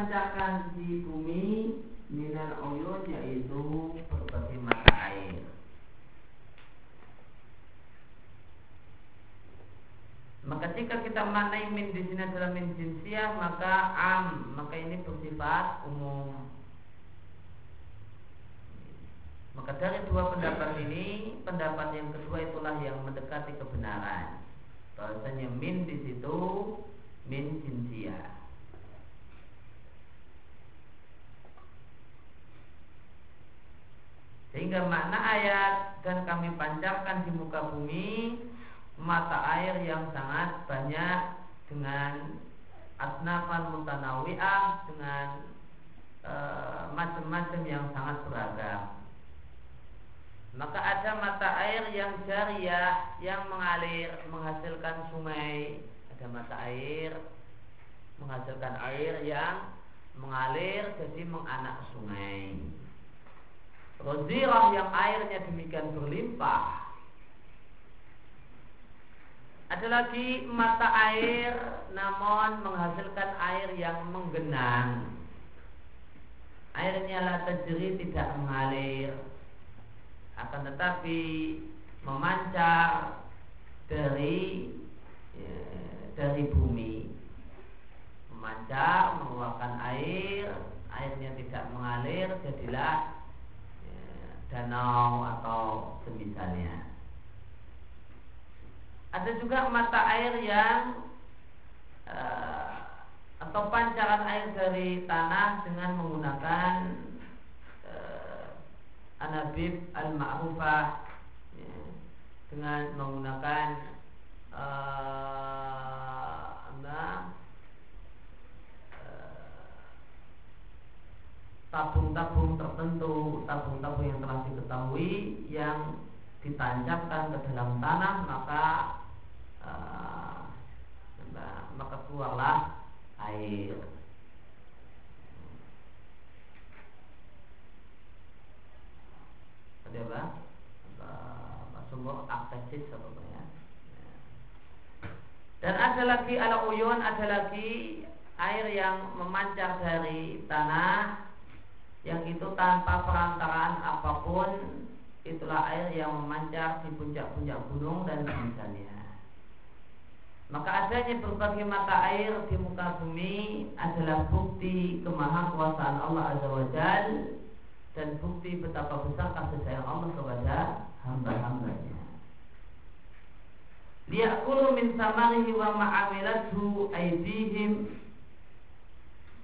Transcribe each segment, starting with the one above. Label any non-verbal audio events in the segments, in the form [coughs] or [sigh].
pancarkan di bumi minal uyun yaitu berbagai mata air. Maka jika kita maknai min di sini adalah min jinsiah maka am maka ini bersifat umum. Maka dari dua pendapat ini, pendapat yang kedua itulah yang mendekati kebenaran. Bahwasanya min di situ min jinsiah. Sehingga makna ayat dan kami pancarkan di muka bumi mata air yang sangat banyak dengan asnafan mutanawi'ah dengan e, macam-macam yang sangat beragam. Maka ada mata air yang jariah yang mengalir menghasilkan sungai, ada mata air menghasilkan air yang mengalir jadi menganak sungai. Rozirah yang airnya demikian berlimpah. Ada lagi mata air namun menghasilkan air yang menggenang. Airnya la tajri tidak mengalir. Akan tetapi memancar dari ya, dari bumi. Memancar mengeluarkan air airnya tidak mengalir jadilah danau atau semisalnya. Ada juga mata air yang uh, atau pancaran air dari tanah dengan menggunakan uh, anabib al-ma'rufah ya, dengan menggunakan uh, tabung-tabung tertentu, tabung-tabung yang telah diketahui yang ditancapkan ke dalam tanah maka uh, maka keluarlah air. Aksesis apa ya? Dan ada lagi ala uyun, ada lagi air yang memancar dari tanah yang itu tanpa perantaraan apa pun itulah air yang memancar di puncak-puncak gunung dan semisalnya. Maka adanya berbagai mata air di muka bumi adalah bukti kemahakuasaan Allah Azza wa Jal dan bukti betapa besar kasih sayang Allah kepada hamba-hambanya. Liyakulu min samarihi wa ma'amilathu aidihim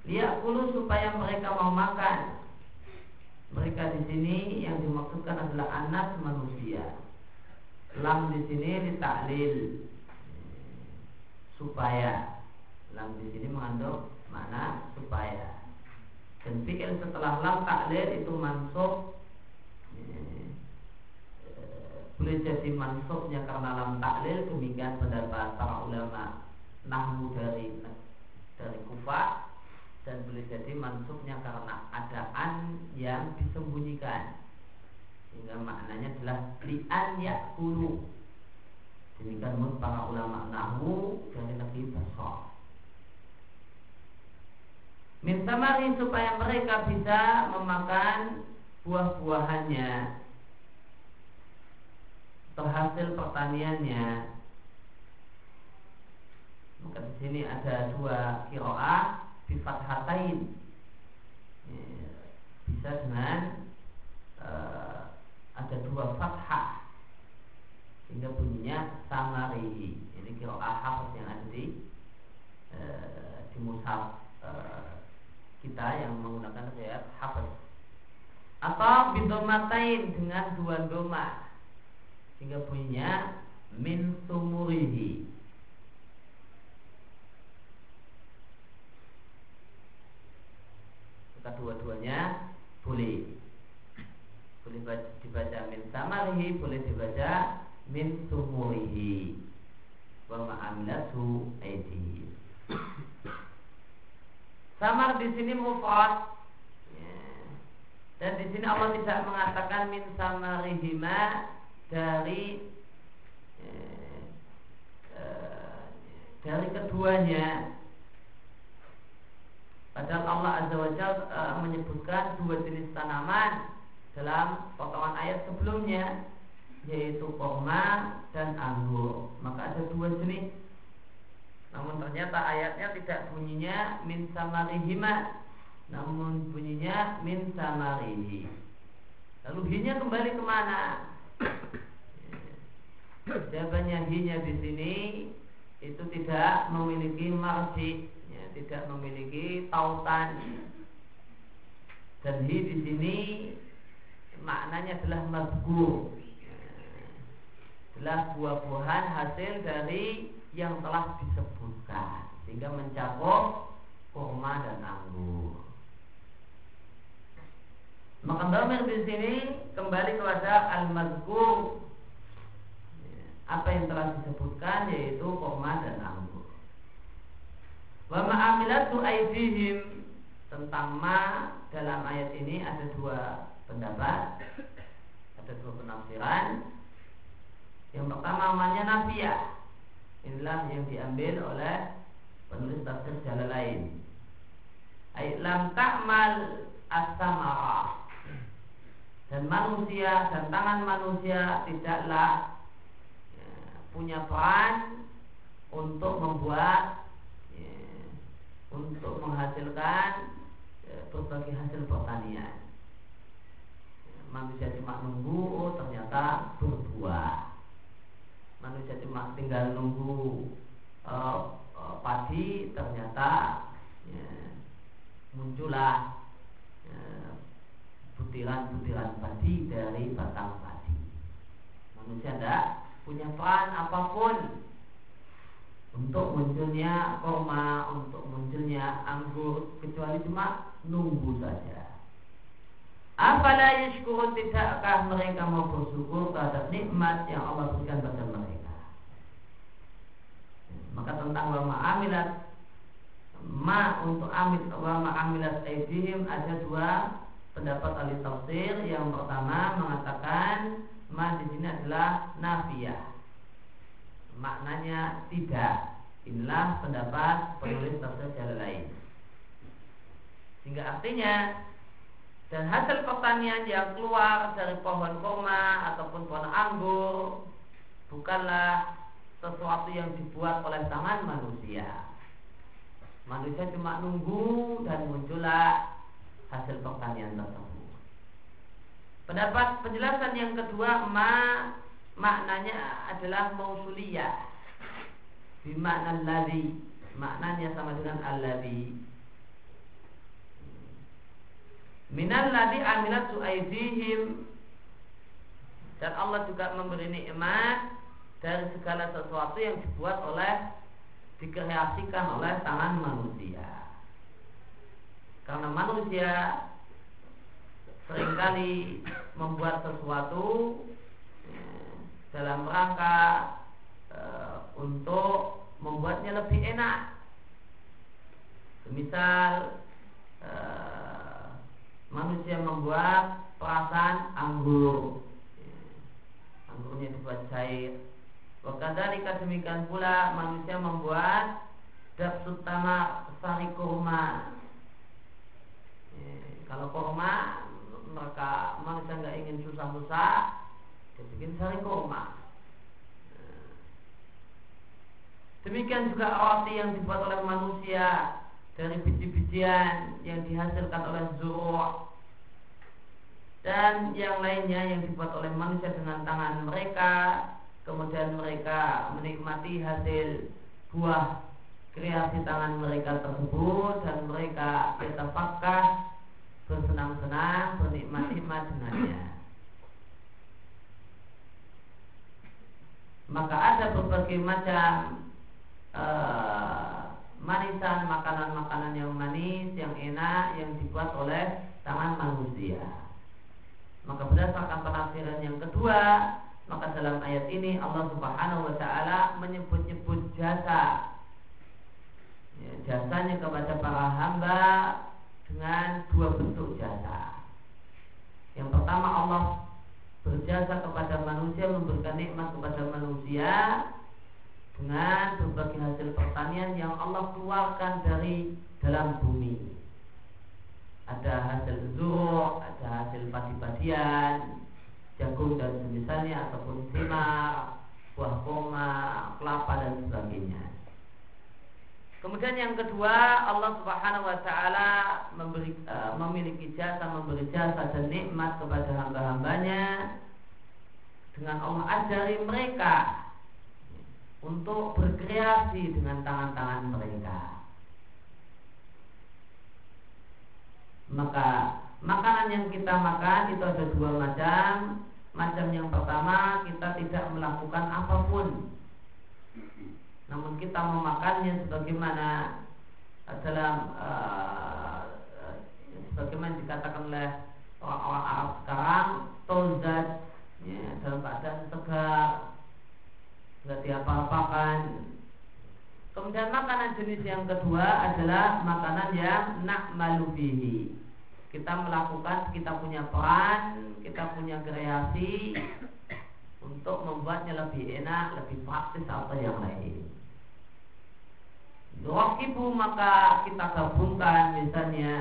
Liyakulu supaya mereka mau makan mereka di sini yang dimaksudkan adalah anak manusia. Lam di sini ditaklil supaya. Lam di sini mengandung makna supaya. Dan fi'il setelah lam taklil itu mansub eh, boleh jadi mansubnya karena lam taklil demikian pendapat para ulama nahmu dari dari kufah dan boleh jadi mansubnya karena adaan yang disembunyikan. Sehingga maknanya adalah li'an yakulu. Demikian menurut para ulama nahu dari negeri Basrah minta mari supaya mereka bisa memakan buah-buahannya. Terhasil pertaniannya. Maka di sini ada dua kiroah bifathatain ya, bisa dengan uh, ada dua fathah. Sehingga bunyinya samarihi ini kira ahaf yang ada di uh, uh, kita yang menggunakan riwayat hafaz atau bidomatain dengan dua doma sehingga bunyinya min sumurihi kedua-duanya boleh. Boleh dibaca min samarihi boleh dibaca min sumurihi wa ma'amilatu aidi. Samar di sini mufrad. Ya. dan di sini Allah tidak mengatakan min samarihima dari eh, eh, dari keduanya Padahal Allah Azza wa Jalla e, menyebutkan dua jenis tanaman dalam potongan ayat sebelumnya yaitu kurma dan anggur. Maka ada dua jenis. Namun ternyata ayatnya tidak bunyinya min samarihima, namun bunyinya min samarihi. Lalu hinya kembali ke mana? [coughs] Jawabannya hinya di sini itu tidak memiliki marji, tidak memiliki tautan. Dan di sini maknanya adalah mazkur adalah buah-buahan hasil dari yang telah disebutkan sehingga mencakup kurma dan anggur. Maka domir di sini kembali kepada al-mazkur apa yang telah disebutkan yaitu kurma dan anggur. Wa ma'amilatu aidihim tentang ma dalam ayat ini ada dua pendapat, ada dua penafsiran. Yang pertama namanya nafiyah. Inilah yang diambil oleh penulis tafsir jalan lain. Ayat lam ta'mal as-samara. Dan manusia dan tangan manusia tidaklah ya, punya peran untuk membuat untuk menghasilkan ya, berbagai hasil pertanian. Manusia cuma nunggu, oh ternyata berbuah. Manusia cuma tinggal nunggu uh, uh, padi ternyata ya, muncullah butiran-butiran padi dari batang padi. Manusia tidak punya peran apa pun untuk munculnya koma, untuk munculnya anggur kecuali cuma nunggu saja. Apala yashkurun tidakkah mereka mau bersyukur terhadap nikmat yang Allah berikan pada mereka? Maka tentang wa ma'amilat ma untuk amil wa ma'amilat aidihim ada dua pendapat ahli tafsir. Yang pertama mengatakan ma di sini adalah nafiyah. Maknanya tidak. Inilah pendapat penulis tafsir jalan lain. Sehingga artinya dan hasil pertanian yang keluar dari pohon kurma ataupun pohon anggur bukanlah sesuatu yang dibuat oleh tangan manusia. Manusia cuma nunggu dan muncullah hasil pertanian tersebut. Pendapat penjelasan yang kedua ma maknanya adalah mausuliyah. Bimakna ladhi maknanya sama dengan alladhi. Minal ladhi amilat su'aidihim Dan Allah juga memberi nikmat Dari segala sesuatu yang dibuat oleh Dikreasikan oleh tangan manusia. Karena manusia Seringkali membuat sesuatu Dalam rangka e, Untuk membuatnya lebih enak. Misal e, manusia membuat perasan anggur. Anggurnya dibuat cair. Wakadhalika demikian pula manusia membuat dapsut tamar sari kurma. Kalau kurma maka manusia nggak ingin susah-susah dia bikin sari demikian juga roti yang dibuat oleh manusia dari biji-bijian yang dihasilkan oleh zuru dan yang lainnya yang dibuat oleh manusia dengan tangan mereka kemudian mereka menikmati hasil buah kreasi tangan mereka tersebut dan mereka yatafakah bersenang-senang bernikmat-nikmat maka ada berbagai macam uh, manisan makanan-makanan yang manis, yang enak, yang dibuat oleh tangan manusia. Maka berdasarkan penafsiran yang kedua, maka dalam ayat ini Allah Subhanahu wa taala menyebut-nyebut jasa. Ya, jasanya kepada para hamba dengan dua bentuk jasa. Yang pertama Allah berjasa kepada manusia, memberikan nikmat kepada manusia dengan berbagai hasil pertanian yang Allah keluarkan dari dalam bumi. Ada hasil zuruk, ada hasil padi-padian, jagung dan semisalnya ataupun timar, buah koma, kelapa dan sebagainya. Kemudian yang kedua, Allah Subhanahu wa taala memberi uh, memiliki jasa, memberi jasa dan nikmat kepada hamba-hambanya dengan Allah ajari mereka untuk berkreasi dengan tangan-tangan mereka. Maka makanan yang kita makan itu ada dua macam. Macam yang pertama kita tidak melakukan apa pun, namun kita memakannya sebagaimana dalam uh, sebagaimana dikatakan oleh orang-orang Arab sekarang, tozat ya, dalam keadaan segar, tidak diapa-apakan. Kemudian makanan jenis yang kedua adalah makanan yang nak malubihi. Kita melakukan, kita punya peran, kita punya kreasi untuk membuatnya lebih enak, lebih praktis atau yang lain. Ibu maka kita gabungkan misalnya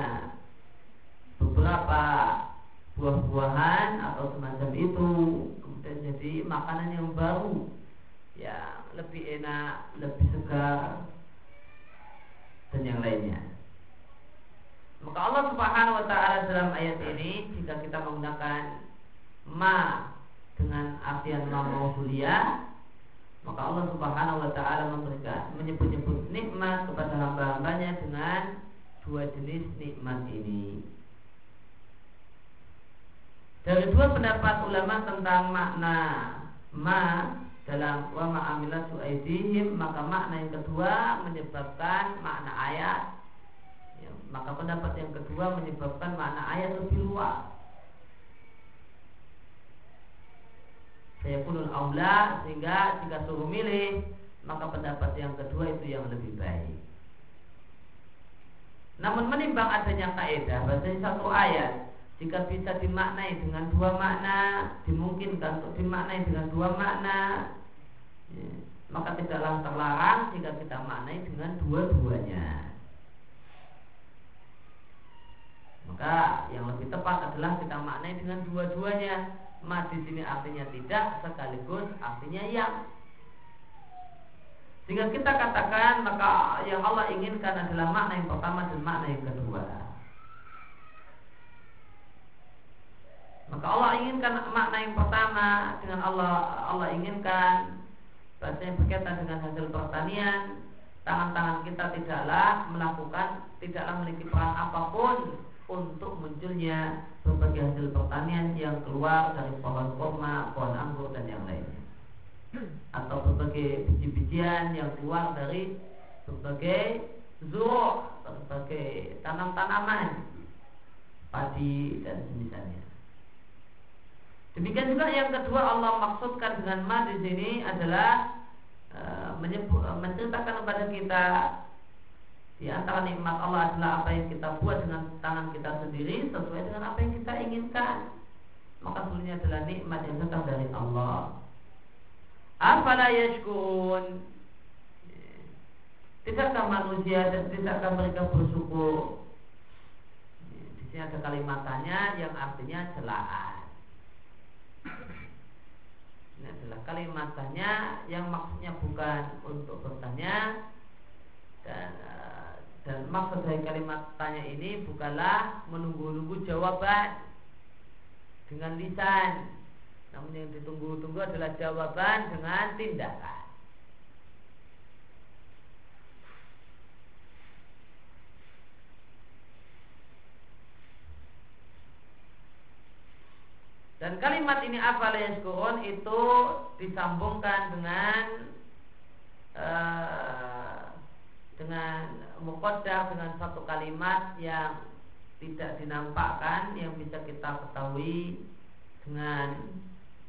beberapa buah-buahan atau semacam itu kemudian jadi makanan yang baru yang lebih enak, lebih segar dan yang lainnya. Maka Allah Subhanahu wa taala dalam ayat ini jika kita menggunakan ma dengan artian ma mausulia maka Allah Subhanahu wa taala memberikan menyebut-nyebut nikmat kepada hamba-hambanya dengan dua jenis nikmat ini. Dari dua pendapat ulama tentang makna ma dalam wa ma'amilat su'aidihim maka makna yang kedua menyebabkan makna ayat ya, maka pendapat yang kedua menyebabkan makna ayat lebih luas saya punul aula sehingga jika suruh milih maka pendapat yang kedua itu yang lebih baik. Namun menimbang adanya kaidah bahasanya satu ayat jika bisa dimaknai dengan dua makna dimungkinkan untuk dimaknai dengan dua makna ya, maka tidaklah terlarang jika kita maknai dengan dua-duanya. Maka yang lebih tepat adalah kita maknai dengan dua-duanya ma di sini artinya tidak sekaligus artinya yang sehingga kita katakan maka yang Allah inginkan adalah makna yang pertama dan makna yang kedua. Maka Allah inginkan makna yang pertama dengan Allah Allah inginkan. Bahasa yang berkaitan dengan hasil pertanian tangan-tangan kita tidaklah melakukan tidaklah memiliki peran apa pun untuk munculnya berbagai hasil pertanian yang keluar dari pohon kurma, pohon anggur dan yang lainnya. Atau berbagai biji-bijian yang keluar dari berbagai zuro berbagai tanam-tanaman padi dan semisalnya Demikian juga yang kedua Allah maksudkan dengan ma di sini adalah e, menceritakan kepada kita di antara nikmat Allah adalah apa yang kita buat dengan tangan kita sendiri sesuai dengan apa yang kita inginkan. Maka sebenarnya adalah nikmat yang datang dari Allah. Afala yashkurun Tidakkah manusia dan tidakkah mereka bersyukur? Di sini ada kalimatannya yang artinya celaan. Ini adalah kalimat tanya yang maksudnya bukan untuk bertanya dan dan maksud dari kalimat tanya ini bukanlah menunggu-nunggu jawaban dengan lisan. Namun yang ditunggu-tunggu adalah jawaban dengan tindakan. Dan kalimat ini apa yaskurun itu disambungkan dengan uh, dengan mukodar dengan satu kalimat yang tidak dinampakkan yang bisa kita ketahui dengan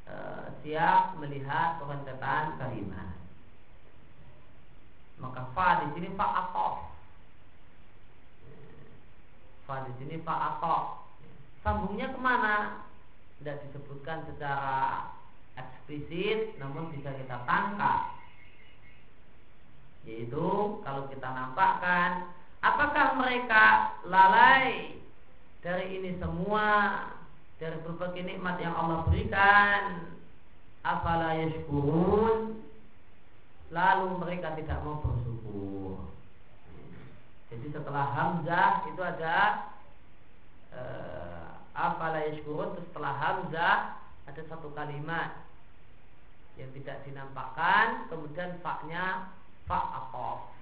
uh, siap melihat perentetan kalimat. Maka fa di sini fa akof. Fa di sini fa akof. Sambungnya ke mana? tidak disebutkan secara eksplisit namun bisa kita tangkap yaitu kalau kita nampakkan apakah mereka lalai dari ini semua dari berbagai nikmat yang Allah berikan? Afala yashkurun? Lalu mereka tidak mau bersyukur. Jadi setelah hamzah itu ada uh, afala yashkurun setelah hamzah ada satu kalimat yang tidak dinampakkan kemudian faknya fa aqaf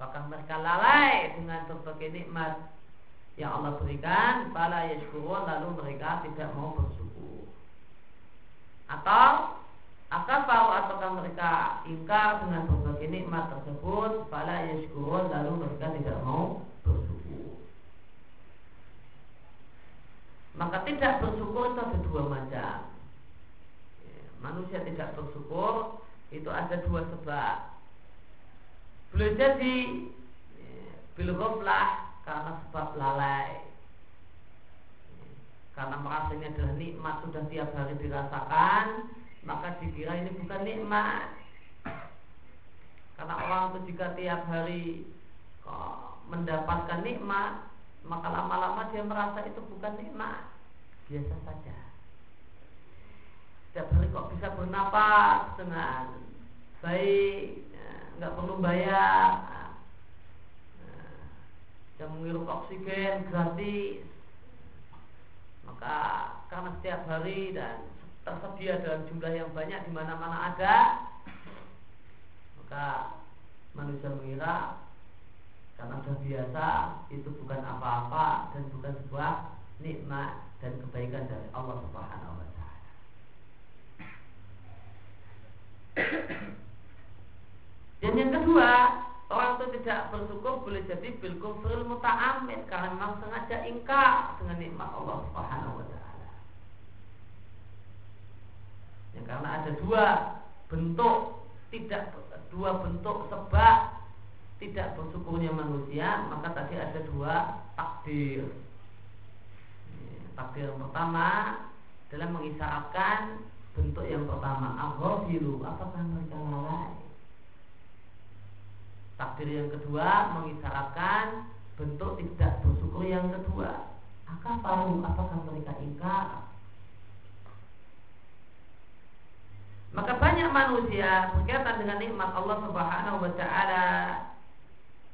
apakah mereka lalai dengan berbagai nikmat? Yang Allah berikan fala yashkurun lalu mereka tidak mau bersyukur. Atau tahu ataukah mereka ingkar dengan berbagai nikmat tersebut? Fala yashkurun lalu mereka tidak mau maka tidak bersyukur itu ada dua macam. Ya, manusia tidak bersyukur itu ada dua sebab. Boleh jadi ya, bil karena sebab lalai. Karena merasa ini adalah nikmat sudah tiap hari dirasakan maka dikira ini bukan nikmat. Karena orang itu jika tiap hari kok mendapatkan nikmat maka lama-lama dia merasa itu bukan nikmat. Biasa saja setiap hari kok bisa bernapas dengan baik ya, nggak perlu bayar. Yang menghirup oksigen gratis. Maka karena setiap hari dan tersedia dalam jumlah yang banyak di mana-mana ada maka manusia mengira karena sudah biasa itu bukan apa-apa dan bukan sebuah nikmat dan kebaikan dari Allah Subhanahu wa taala. Dan yang kedua, Orang itu tidak bersyukur boleh jadi bil kufril muta'amid karena memang sengaja ingkar dengan nikmat Allah Subhanahu wa taala. Ya, karena ada dua bentuk tidak dua bentuk sebab tidak bersyukurnya manusia, maka tadi ada dua takdir. Ya, takdir yang pertama dalam mengisyaratkan bentuk yang pertama, aghafilu, apakah mereka lalai? Takdir yang kedua mengisyaratkan bentuk tidak bersyukur yang kedua. Maka tahu apakah mereka ingkar? Maka banyak manusia berkaitan dengan nikmat Allah Subhanahu wa taala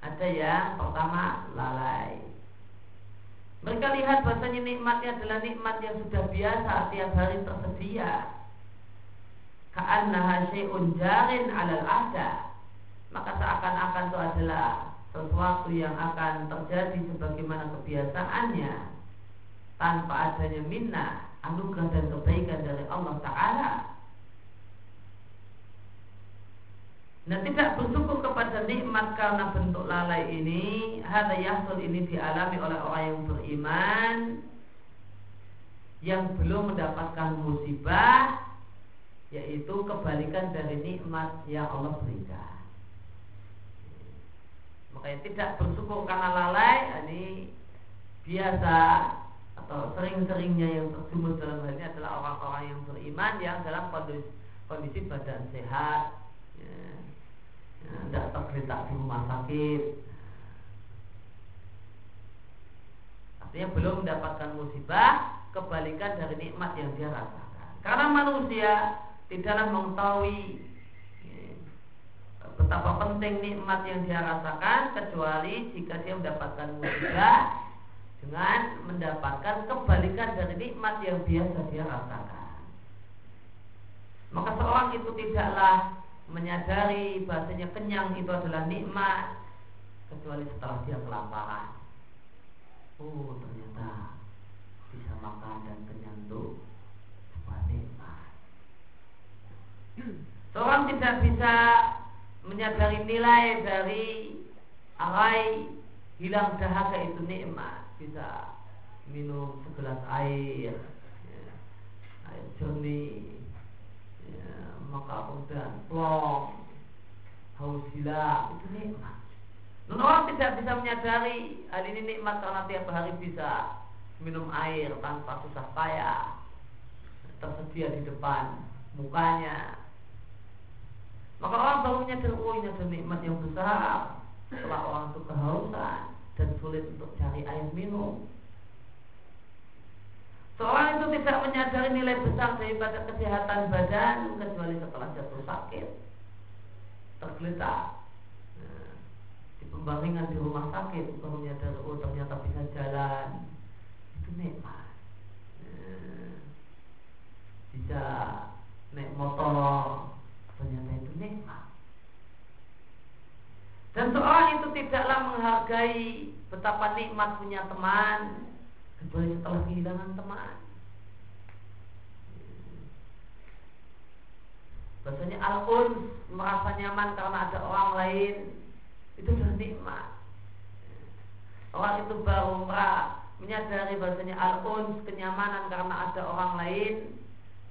ada yang pertama lalai. Mereka lihat bahasanya nikmatnya adalah nikmat yang sudah biasa tiap hari tersedia. Ka'annaha syai'un jarin 'alal ahda. Maka seakan-akan itu adalah sesuatu yang akan terjadi sebagaimana kebiasaannya. Tanpa adanya minnah anugerah dan kebaikan dari Allah Ta'ala. Nah tidak bersyukur kepada nikmat karena bentuk lalai ini. Hada yahsul ini dialami oleh orang yang beriman Yang belum mendapatkan musibah Yaitu kebalikan dari nikmat yang Allah berikan Makanya tidak bersyukur karena lalai ini biasa atau sering-seringnya yang terjumus dalam hal ini adalah orang-orang yang beriman yang dalam kondisi, kondisi badan sehat, ya, ya, tidak tergeletak di rumah sakit. Artinya belum mendapatkan musibah kebalikan dari nikmat yang dia rasakan. Karena manusia tidaklah mengetahui betapa penting nikmat yang dia rasakan kecuali jika dia mendapatkan musibah dengan mendapatkan kebalikan dari nikmat yang biasa dia rasakan. Maka seorang itu tidaklah menyadari bahasanya kenyang itu adalah nikmat kecuali setelah dia kelaparan. Oh ternyata bisa makan dan kenyang itu sebuah nikmat. Seorang tidak bisa menyadari nilai dari arai hilang dahaga itu nikmat. Bisa minum segelas air ya, air jernih ya, maka kemudian plong haus hilang itu nikmat. Dan orang tidak bisa menyadari hal ini nikmat karena tiap hari bisa minum air tanpa susah payah tersedia di depan mukanya maka orang baru menyadar, oh ini ada nikmat yang besar. Setelah orang itu kehausan dan sulit untuk cari air minum. Seorang itu tidak menyadari nilai besar daripada kesehatan badan kecuali setelah jatuh sakit, tergeletak, nah, di pembangunan di rumah sakit baru menyadari oh ternyata bisa jalan itu nikmat. Nah, bisa naik motor ternyata itu nikmat. Dan seorang itu tidaklah menghargai betapa nikmat punya teman kecuali setelah kehilangan teman. Bahasanya al-uns merasa nyaman karena ada orang lain itu sudah nikmat. Orang itu baru menyadari bahasanya al-uns kenyamanan karena ada orang lain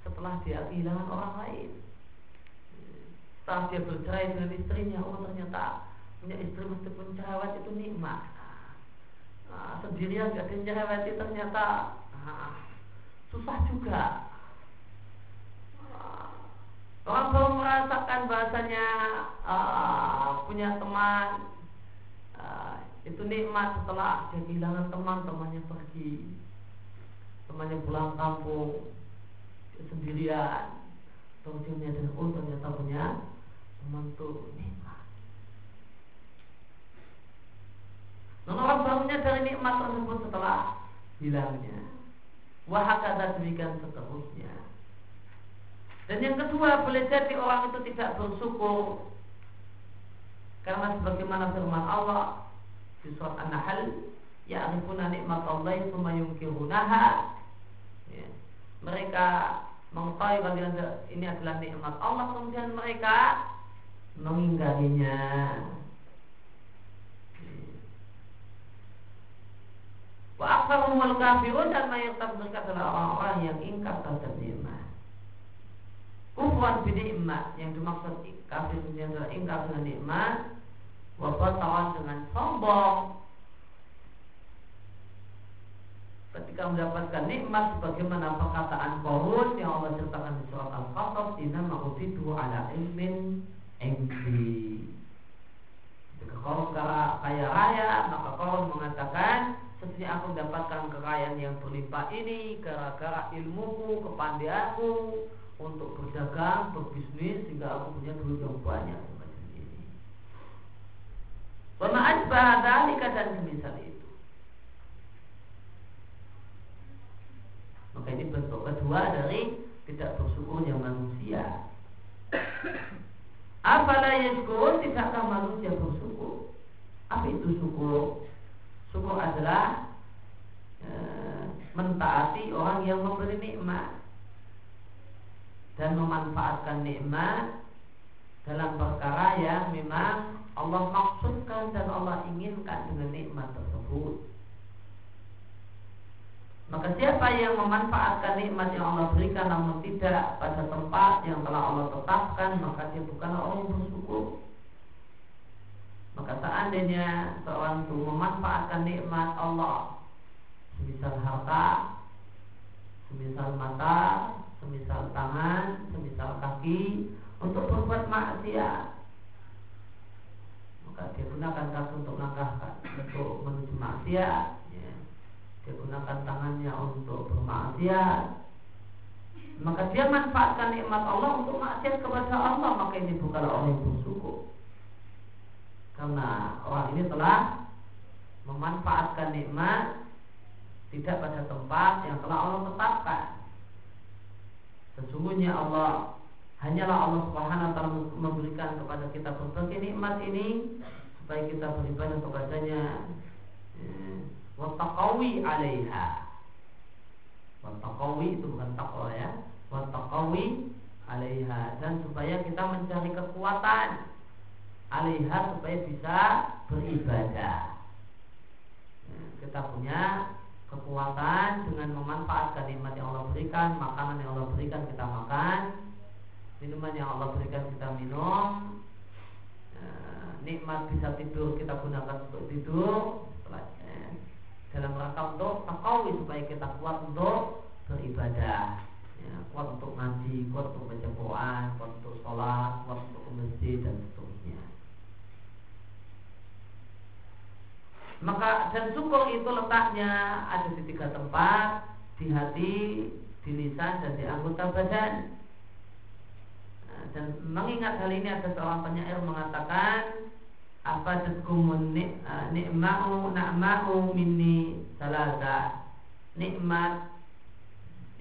setelah dia kehilangan orang lain. Setelah dia bercerai dengan istrinya, oh ternyata punya istri meskipun cerewet itu nikmat. Nah, sendirian gak ada nyereweti ternyata nah, susah juga. Nah, orang baru merasakan bahasanya uh, punya teman uh, itu nikmat setelah dia kehilangan teman temannya pergi temannya pulang kampung sendirian. Terus dia menyadari oh ternyata punya tuh nikmat Dan orang barunya dari nikmat tersebut setelah hilangnya. Wahakata demikian seterusnya. Dan yang kedua boleh jadi orang itu tidak bersyukur karena sebagaimana firman Allah di surat An-Nahl ya'rifuna nikmat Allah tsumma yunkirunaha ya. mereka mengetahui kalian ini adalah nikmat Allah kemudian mereka mengingkarinya Wa aktsaruhumul kafirun dan mayoritas mereka adalah orang-orang yang ingkar terhadap nikmat. Kufran bi nikmat. Yang dimaksud kafir ini adalah ingkar dengan nikmat. Wa batawan dengan sombong. Ketika mendapatkan nikmat sebagaimana perkataan Qarun yang Allah ceritakan di surat Al-Qasas inna ma'udidu ala ilmin indi ketika Qarun kaya raya maka Qarun mengatakan Sesungguhnya aku mendapatkan kekayaan yang berlimpah ini gara-gara ilmuku, kepandaianku untuk berdagang, berbisnis sehingga aku punya duit yang banyak semacam ini. Wama asbah dalika dan semisal itu. Maka ini bentuk kedua dari tidak bersyukurnya manusia. Apala yashkur tidakkah manusia bersyukur? Apa itu syukur? Syukur adalah e, mentaati orang yang memberi nikmat dan memanfaatkan nikmat dalam perkara yang memang Allah maksudkan dan Allah inginkan dengan nikmat tersebut. Maka siapa yang memanfaatkan nikmat yang Allah berikan namun tidak pada tempat yang telah Allah tetapkan maka dia bukanlah orang bersyukur. Maka seandainya seorang itu memanfaatkan nikmat Allah Semisal harta Semisal mata Semisal tangan Semisal kaki Untuk berbuat maksiat Maka dia gunakan kaki untuk langkahkan Untuk menuju maksiat ya. Dia gunakan tangannya untuk bermaksiat Maka dia manfaatkan nikmat Allah untuk maksiat kepada Allah Maka ini bukanlah orang yang bersyukur karena orang ini telah memanfaatkan nikmat tidak pada tempat yang telah Allah tetapkan. Sesungguhnya Allah hanyalah Allah Subhanahu wa taala memberikan kepada kita berbagai nikmat ini supaya kita beribadah kepadanya eh, wattaqawi 'alaiha. Wattaqawi itu bukan takwa ya. Wattaqawi 'alaiha dan supaya kita mencari kekuatan alaiha supaya bisa beribadah. Kita punya kekuatan dengan memanfaatkan nikmat yang Allah berikan, makanan yang Allah berikan kita makan, minuman yang Allah berikan kita minum, ya, nikmat bisa tidur kita gunakan untuk tidur, dalam rangka untuk takawi supaya kita kuat untuk beribadah, ya, kuat untuk ngaji, kuat untuk baca Quran, kuat untuk sholat, kuat untuk ke masjid dan seterusnya. Maka dan syukur itu letaknya ada di tiga tempat. di hati, di lisan dan di anggota badan. Nah, dan mengingat hal ini ada seorang penyair mengatakan apa tetkumun eh, nikma'u na'ma'u minni salasa. Nikmat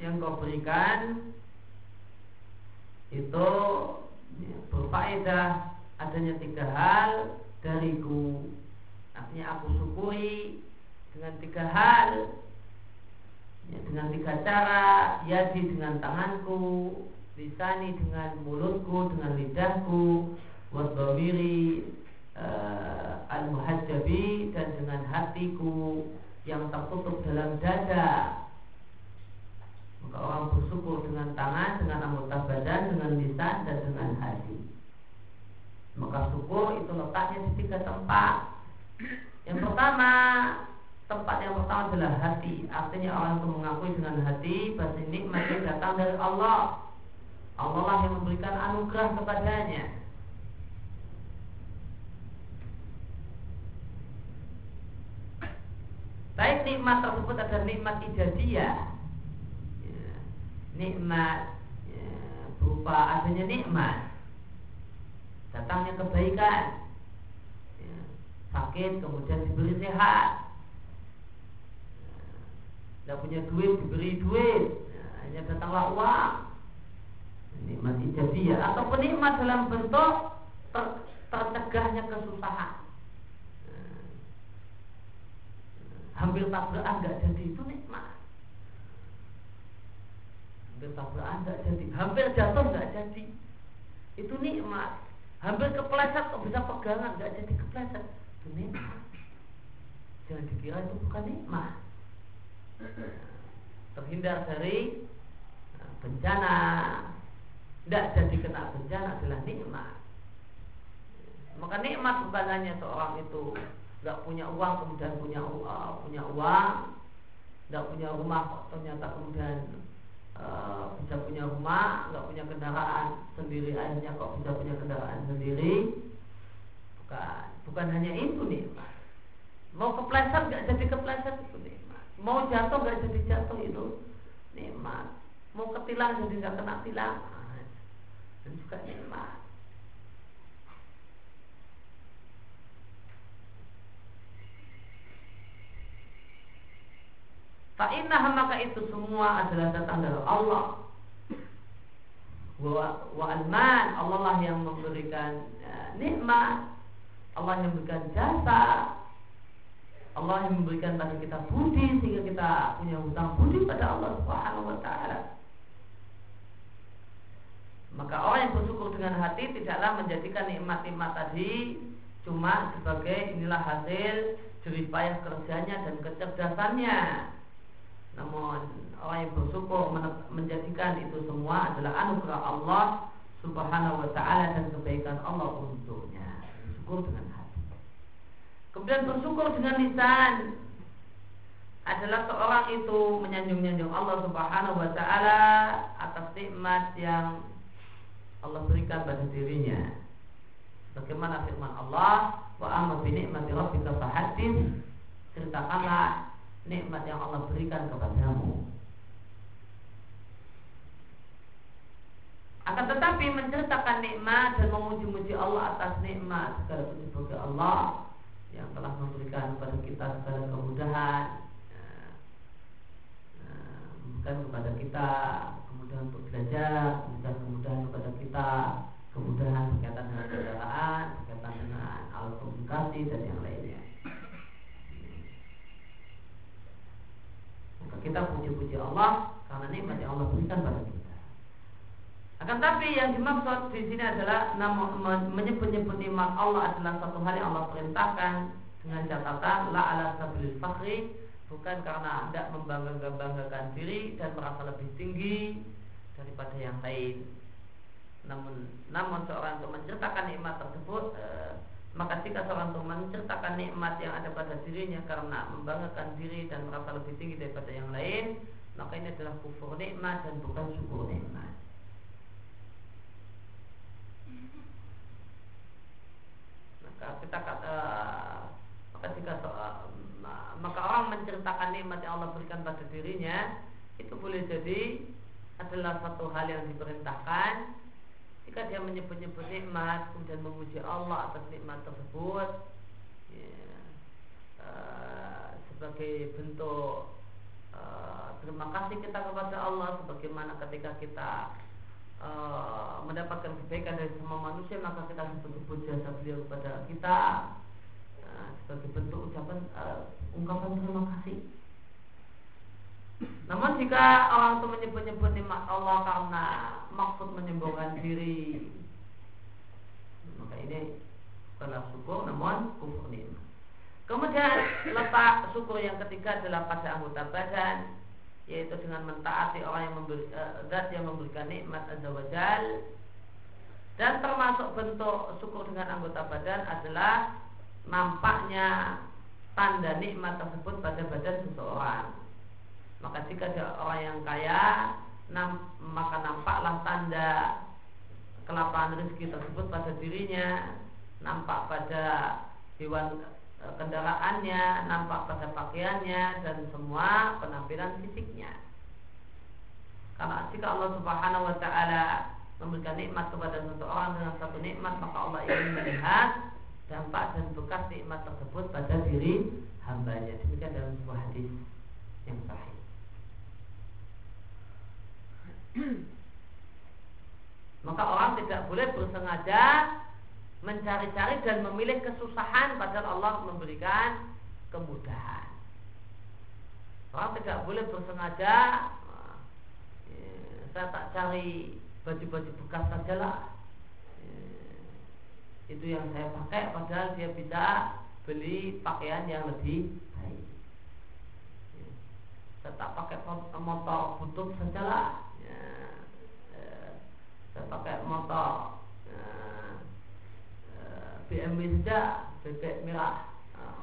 yang kau berikan itu berfaedah adanya tiga hal dariku. Artinya aku syukuri dengan tiga hal. Ya, dengan tiga cara yadi dengan tanganku lisani dengan mulutku dengan lidahku wadawiri uh, al-muhajjabi dan dengan hatiku yang tertutup dalam dada maka orang bersyukur dengan tangan, dengan anggota badan, dengan lisan dan dengan hati. Maka syukur itu letaknya di tiga tempat. Yang pertama, tempat yang pertama adalah hati. Artinya orang itu mengakui dengan hati bahwa nikmat itu datang dari Allah. Allah lah yang memberikan anugerah kepadanya. Baik nikmat tersebut adalah nikmat ijaziyah ya, Nikmat ya, Berupa adanya nikmat. Datangnya kebaikan. Ya, Sakit kemudian diberi sehat. Tidak punya duit diberi duit. Ya, Hanya datanglah uang. Nikmat ijaziyah Ataupun nikmat dalam bentuk ter, tercegahnya kesusahan hampir tabrakan nggak jadi itu nikmat. Hampir tabrakan nggak jadi. Hampir jatuh nggak jadi. Itu nikmat. Hampir kepleset kok bisa pegangan nggak jadi kepleset. Itu nikmat. Jangan dikira itu bukan nikmat. Terhindar dari nah, bencana. Tidak jadi kena bencana adalah nikmat. Maka nikmat bukan hanya seorang itu nggak punya uang kemudian punya uh, punya uang. Nggak punya rumah ternyata kemudian uh, bisa punya rumah nggak punya kendaraan sendiri. Akhirnya kok bisa punya kendaraan sendiri. Bukan bukan hanya itu nih mau kepleset nggak jadi kepleset itu nih mau jatuh nggak jadi jatuh itu nikmat. Mau ketilang jadi nggak kena tilang. Dan juga nikmat Fa'inah maka itu semua adalah datang dari Allah. Wa, alman Allah lah yang memberikan ya, nikmat. Allah yang memberikan jasa. Allah yang memberikan pada kita budi sehingga kita punya hutang budi pada Allah Subhanahu wa taala. Maka orang yang bersyukur dengan hati tidaklah menjadikan nikmat-nikmat tadi cuma sebagai inilah hasil jerih kerjanya dan kecerdasannya namun orang yang bersyukur menjadikan itu semua adalah anugerah Allah Subhanahu wa taala dan kebaikan Allah untuknya. Bersyukur dengan hati. Kemudian bersyukur dengan lisan adalah seorang itu menyanjung-nyanjung Allah Subhanahu wa taala atas nikmat yang Allah berikan pada dirinya. Bagaimana firman Allah, "Wa amma bi ni'mati rabbika fahaddits." Ceritakanlah nikmat yang Allah berikan kepadamu. Akan tetapi menceritakan nikmat dan memuji-muji Allah atas nikmat segala puji bagi Allah yang telah memberikan kepada kita segala kemudahan, ya, ya, memberikan kepada kita kemudahan untuk belajar, memberikan kemudahan kepada kita, kemudahan berkaitan dengan kendaraan, berkaitan dengan alat komunikasi dan yang lainnya. Maka kita puji-puji Allah karena nikmat yang Allah berikan pada kita. Akan tapi yang dimaksud di sini adalah menyebut-nyebut nikmat Allah adalah satu hal yang Allah perintahkan dengan catatan la ala sabilil fakhri bukan karena tidak membanggakan diri dan merasa lebih tinggi daripada yang lain. Namun namun seorang untuk menceritakan nikmat tersebut eh, maka jika seorang itu menceritakan nikmat yang ada pada dirinya karena membanggakan diri dan merasa lebih tinggi daripada yang lain, maka ini adalah kufur nikmat dan bukan syukur nikmat. Maka kita kata maka jika maka orang menceritakan nikmat yang Allah berikan pada dirinya itu boleh jadi adalah satu hal yang diperintahkan jika dia menyebut-nyebut nikmat kemudian memuji Allah atas nikmat tersebut ya, uh, sebagai bentuk uh, terima kasih kita kepada Allah sebagaimana ketika kita uh, mendapatkan kebaikan dari semua manusia maka kita sebut-sebut jasa beliau kepada kita uh, sebagai bentuk ucapan uh, ungkapan terima kasih namun jika orang itu menyebut-nyebut nikmat Allah karena maksud menyembuhkan diri, maka ini bukanlah syukur namun kufur nikmat. Kemudian letak syukur yang ketiga adalah pada anggota badan yaitu dengan mentaati orang yang memberi uh, zat yang memberikan nikmat azza wajal dan termasuk bentuk syukur dengan anggota badan adalah nampaknya tanda nikmat tersebut pada badan seseorang maka jika ada orang yang kaya nam, Maka nampaklah tanda Kelapaan rezeki tersebut pada dirinya Nampak pada hewan e, kendaraannya Nampak pada pakaiannya Dan semua penampilan fisiknya. Karena jika Allah subhanahu wa ta'ala Memberikan nikmat kepada seseorang dengan satu nikmat Maka Allah ingin melihat dampak dan bekas nikmat tersebut pada diri hambanya. Demikian dalam sebuah hadis yang sahih Maka orang tidak boleh bersengaja mencari-cari dan memilih kesusahan padahal Allah memberikan kemudahan. Orang tidak boleh bersengaja eh, saya tak cari baju-baju bekas sajalah. Eh, itu yang saya pakai padahal dia bisa beli pakaian yang lebih baik. Eh, saya tak pakai motor butut sajalah saya pakai motor uh, uh, BMW saja bebek merah.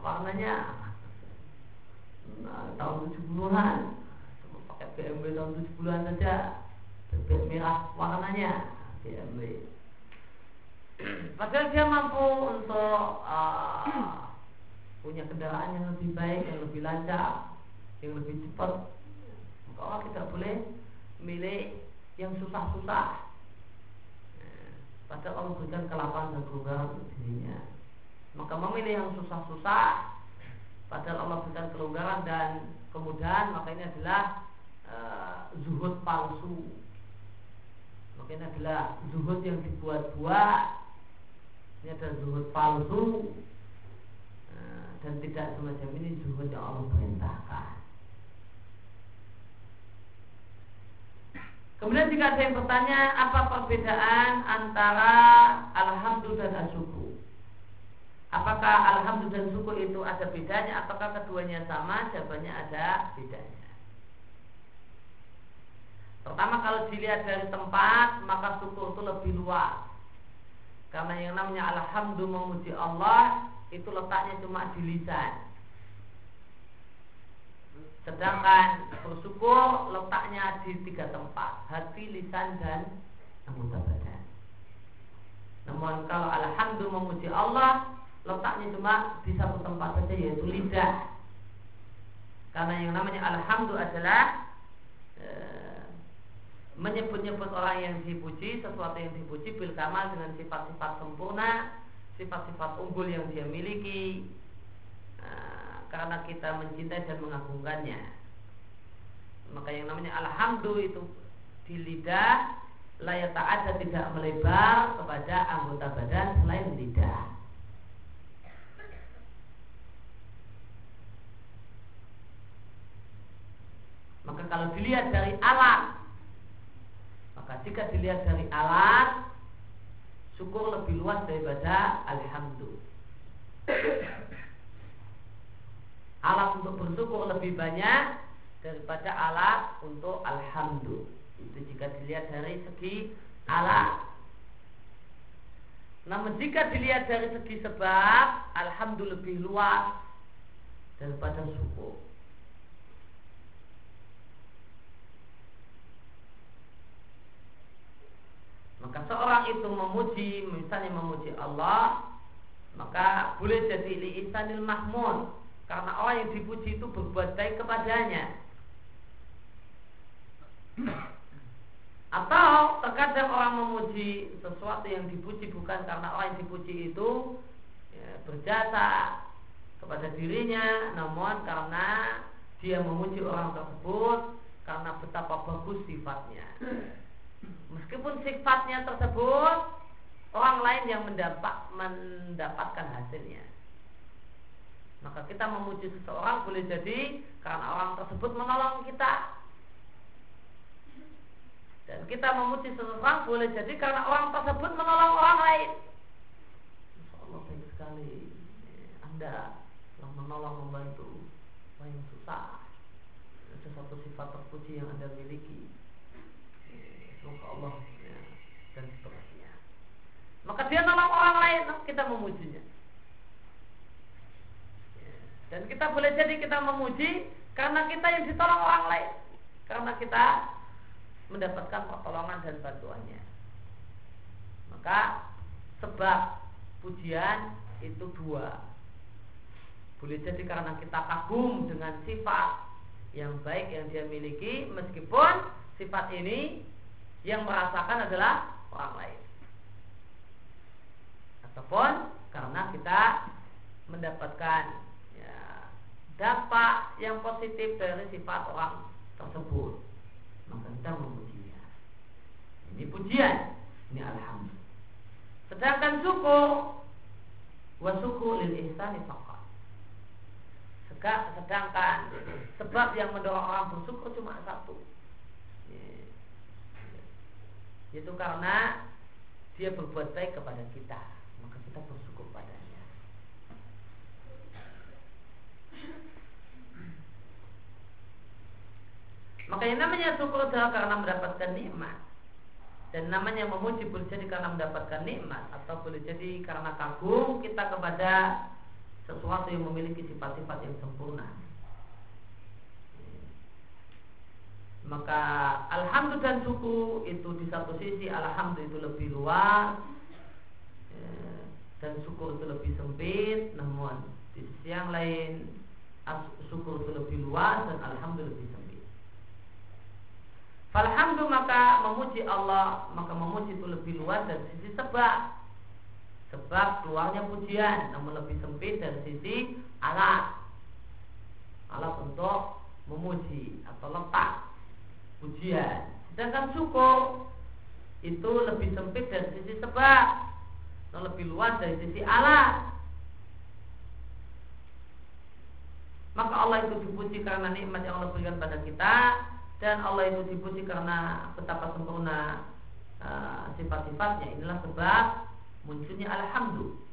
Warnanya tahun 70-an pakai BMW tahun 70-an saja bebek merah warnanya BMW padahal dia mampu untuk uh, punya kendaraan yang lebih baik yang lebih lancar yang lebih cepat. Maka tidak boleh milih yang susah-susah Padahal Allah berikan kelapangan dan kelonggaran untuk dirinya. Maka memilih yang susah-susah Padahal Allah berikan kelonggaran dan kemudahan Maka ini adalah uh, zuhud palsu. Maka ini adalah zuhud yang dibuat-buat. Ini adalah zuhud palsu. Uh, Dan tidak semacam ini zuhud yang Allah perintahkan Kemudian jika ada yang bertanya apa perbedaan antara alhamdulillah dan asyukur? Apakah alhamdulillah dan syukur itu ada bedanya? Apakah keduanya sama? Jawabannya ada bedanya. Pertama kalau dilihat dari tempat maka syukur itu lebih luas. Karena yang namanya alhamdulillah memuji Allah itu letaknya cuma di lisan. Sedangkan bersyukur letaknya di tiga tempat Hati, lisan, dan anggota badan. Namun kalau Alhamdulillah memuji Allah Letaknya cuma di satu tempat saja yaitu lidah. Karena yang namanya Alhamdulillah adalah e, Menyebut-nyebut orang yang dipuji Sesuatu yang dipuji Bil kamal dengan sifat-sifat sempurna Sifat-sifat unggul yang dia miliki. Nah, karena kita mencintai dan mengagungkannya. Maka yang namanya alhamdulillah itu di lidah layak ada tidak melebar kepada anggota badan selain lidah. Maka kalau dilihat dari alat Maka jika dilihat dari alat Syukur lebih luas daripada Alhamdulillah alat untuk bersyukur lebih banyak daripada alat untuk alhamdulillah. Itu jika dilihat dari segi alat. Namun jika dilihat dari segi sebab, alhamdulillah lebih luas daripada syukur. Maka seorang itu memuji, misalnya memuji Allah, maka boleh jadi li isanil mahmud karena orang yang dipuji itu berbuat baik kepadanya Atau terkadang orang memuji sesuatu yang dipuji bukan karena orang yang dipuji itu ya, berjasa kepada dirinya, namun karena dia memuji orang tersebut karena betapa bagus sifatnya. Meskipun sifatnya tersebut orang lain yang mendapat mendapatkan hasilnya. Maka kita memuji seseorang boleh jadi karena orang tersebut menolong kita dan kita memuji seseorang boleh jadi karena orang tersebut menolong orang lain. Insya Allah baik sekali. Anda yang menolong membantu orang yang susah. Sesuatu sifat terpuji yang Anda miliki. Semoga Allah dan seterusnya. Maka dia nolong orang lain, kita memujinya. Dan kita boleh jadi kita memuji karena kita yang ditolong orang lain. Karena kita mendapatkan pertolongan dan bantuannya. Maka sebab pujian itu dua. Boleh jadi karena kita kagum dengan sifat yang baik yang dia miliki meskipun sifat ini yang merasakan adalah orang lain. Ataupun karena kita mendapatkan dampak yang positif dari sifat orang tersebut maka kita memujinya. Ini pujian, ini alhamdulillah. Sedangkan syukur wa syukur lil ihsani. Sedangkan sebab yang mendorong orang bersyukur cuma satu. Yaitu karena dia berbuat baik kepada kita, maka kita bersyukur Maka yang namanya syukur adalah karena mendapatkan nikmat. Dan namanya memuji boleh jadi karena mendapatkan nikmat atau boleh jadi karena kagum kita kepada sesuatu yang memiliki sifat-sifat yang sempurna. Maka alhamdulillah dan syukur itu di satu sisi alhamdulillah itu lebih luas ya, dan syukur itu lebih sempit, namun di sisi yang lain syukur itu lebih luas dan alhamdulillah lebih sempit. Falhamdu maka memuji Allah Maka memuji itu lebih luas dari sisi sebab. Sebab keluarnya pujian Namun lebih sempit dari sisi alat. Alat untuk memuji Atau letak pujian. Sedangkan syukur Itu lebih sempit dari sisi sebab lebih luas dari sisi alat Maka Allah itu dipuji karena nikmat yang Allah berikan pada kita dan Allah itu dipuji karena betapa sempurna uh, sifat-sifatnya. Inilah sebab munculnya alhamdulillah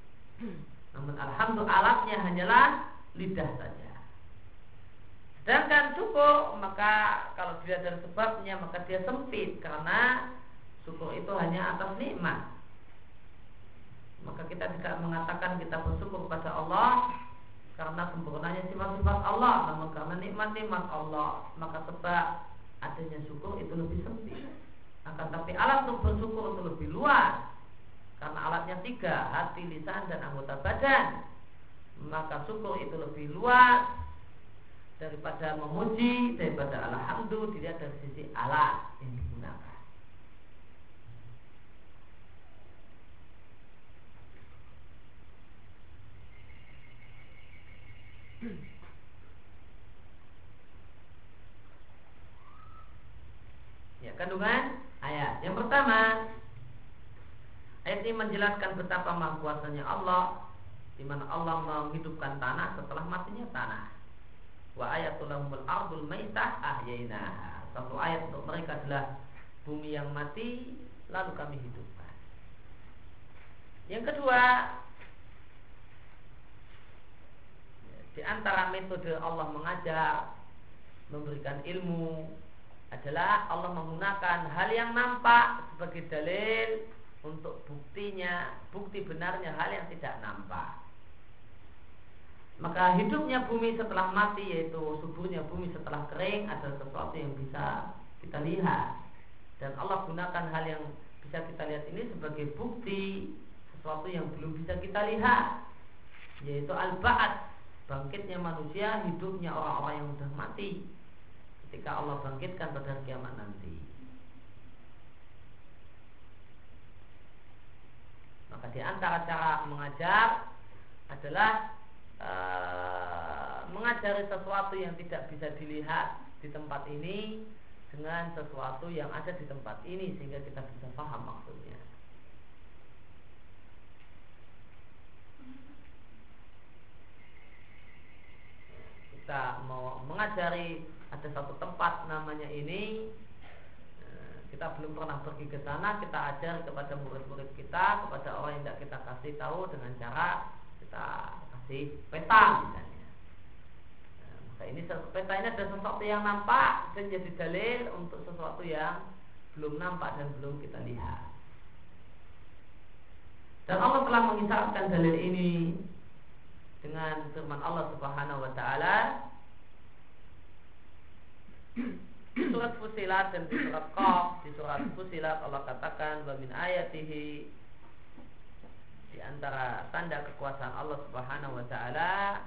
namun alhamdulillah alatnya hanyalah lidah saja. Sedangkan syukur maka kalau dilihat dari sebabnya maka dia sempit karena syukur itu hanya atas nikmat. Maka kita tidak mengatakan kita bersyukur kepada Allah karena sempurnanya sifat-sifat Allah. Namun karena nikmat-nikmat Allah. Maka sebab adanya syukur itu lebih sempit. Akan tapi alat untuk bersyukur itu lebih luas. Karena alatnya tiga hati lisan dan anggota badan. Maka syukur itu lebih luas daripada memuji daripada alhamdulillah dilihat dari sisi alat yang digunakan kandungan ayat. Yang pertama, ayat ini menjelaskan betapa maha kuasanya Allah di mana Allah menghidupkan tanah setelah matinya tanah. Wa ayatul lahumul ardul maitah ahyainaha. Satu ayat untuk mereka adalah bumi yang mati lalu kami hidupkan. Yang kedua, di antara metode Allah mengajar, memberikan ilmu, adalah Allah menggunakan hal yang nampak sebagai dalil untuk buktinya, bukti benarnya hal yang tidak nampak. Maka hidupnya bumi setelah mati yaitu suburnya bumi setelah kering adalah sesuatu yang bisa kita lihat. Dan Allah gunakan hal yang bisa kita lihat ini sebagai bukti sesuatu yang belum bisa kita lihat yaitu al-ba'at bangkitnya manusia hidupnya orang-orang yang sudah mati ketika Allah bangkitkan pada kiamat nanti. Maka di antara cara mengajar adalah e, mengajari sesuatu yang tidak bisa dilihat di tempat ini dengan sesuatu yang ada di tempat ini sehingga kita bisa paham maksudnya. Kita mau mengajari ada satu tempat namanya ini eh, kita belum pernah pergi ke sana kita ajar kepada murid-murid kita kepada orang yang tidak kita kasih tahu dengan cara kita kasih peta misalnya. Nah, maka ini peta ini ada sesuatu yang nampak dan jadi dalil untuk sesuatu yang belum nampak dan belum kita lihat. Dan Allah telah mengisahkan dalil ini dengan firman Allah Subhanahu wa taala. Surat Fusilat dan di surat Qaf di surat Fusilat Allah katakan wa min ayatihi di antara tanda kekuasaan Allah Subhanahu wa taala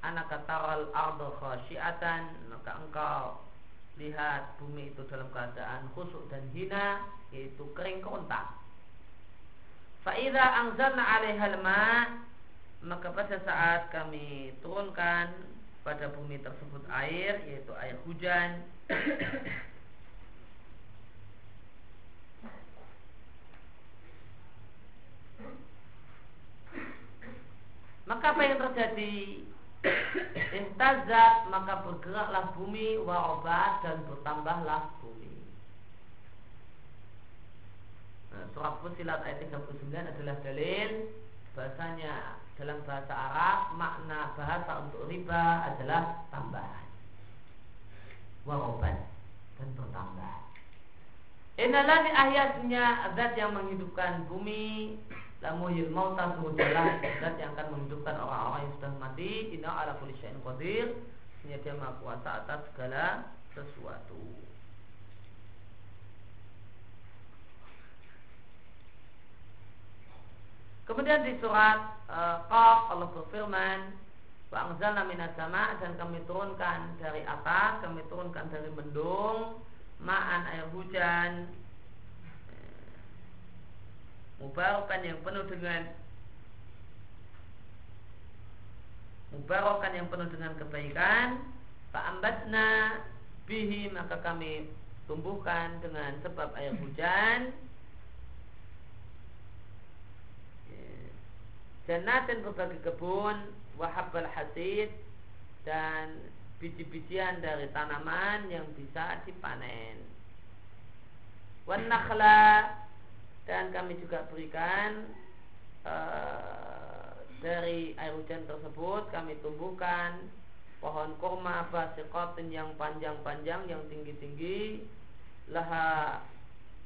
anaka taral ardu khasyiatan maka engkau lihat bumi itu dalam keadaan khusuk dan hina yaitu kering kerontang. Fa idza anzalna ma maka pada saat kami turunkan pada bumi tersebut air yaitu air hujan maka apa yang terjadi Intazat maka bergeraklah bumi warobat dan bertambahlah bumi. Nah, surat Fusilat ayat 39 adalah dalil bahasanya dalam bahasa Arab makna bahasa untuk riba adalah tambahan. Waroban dan bertambah Innalani ahyasnya zat yang menghidupkan bumi Lamuhil mauta sungguhlah zat yang akan menghidupkan orang-orang yang sudah mati. Inna ala kulli syai'in qadir. Dia maha kuasa atas segala sesuatu Kemudian di surat uh, Allah berfirman Wa anzalna minas sama dan kami turunkan dari atas, kami turunkan dari mendung, ma'an air hujan mubarakan yang penuh dengan mubarakan yang penuh dengan kebaikan fa'ambatna bihi maka kami tumbuhkan dengan sebab air hujan Jannatin berbagai kebun Wahabbal hasid Dan biji-bijian dari tanaman yang bisa dipanen. Wan Dan kami juga berikan uh, Dari air hujan tersebut Kami tumbuhkan Pohon kurma basikotin yang panjang-panjang Yang tinggi-tinggi. Laha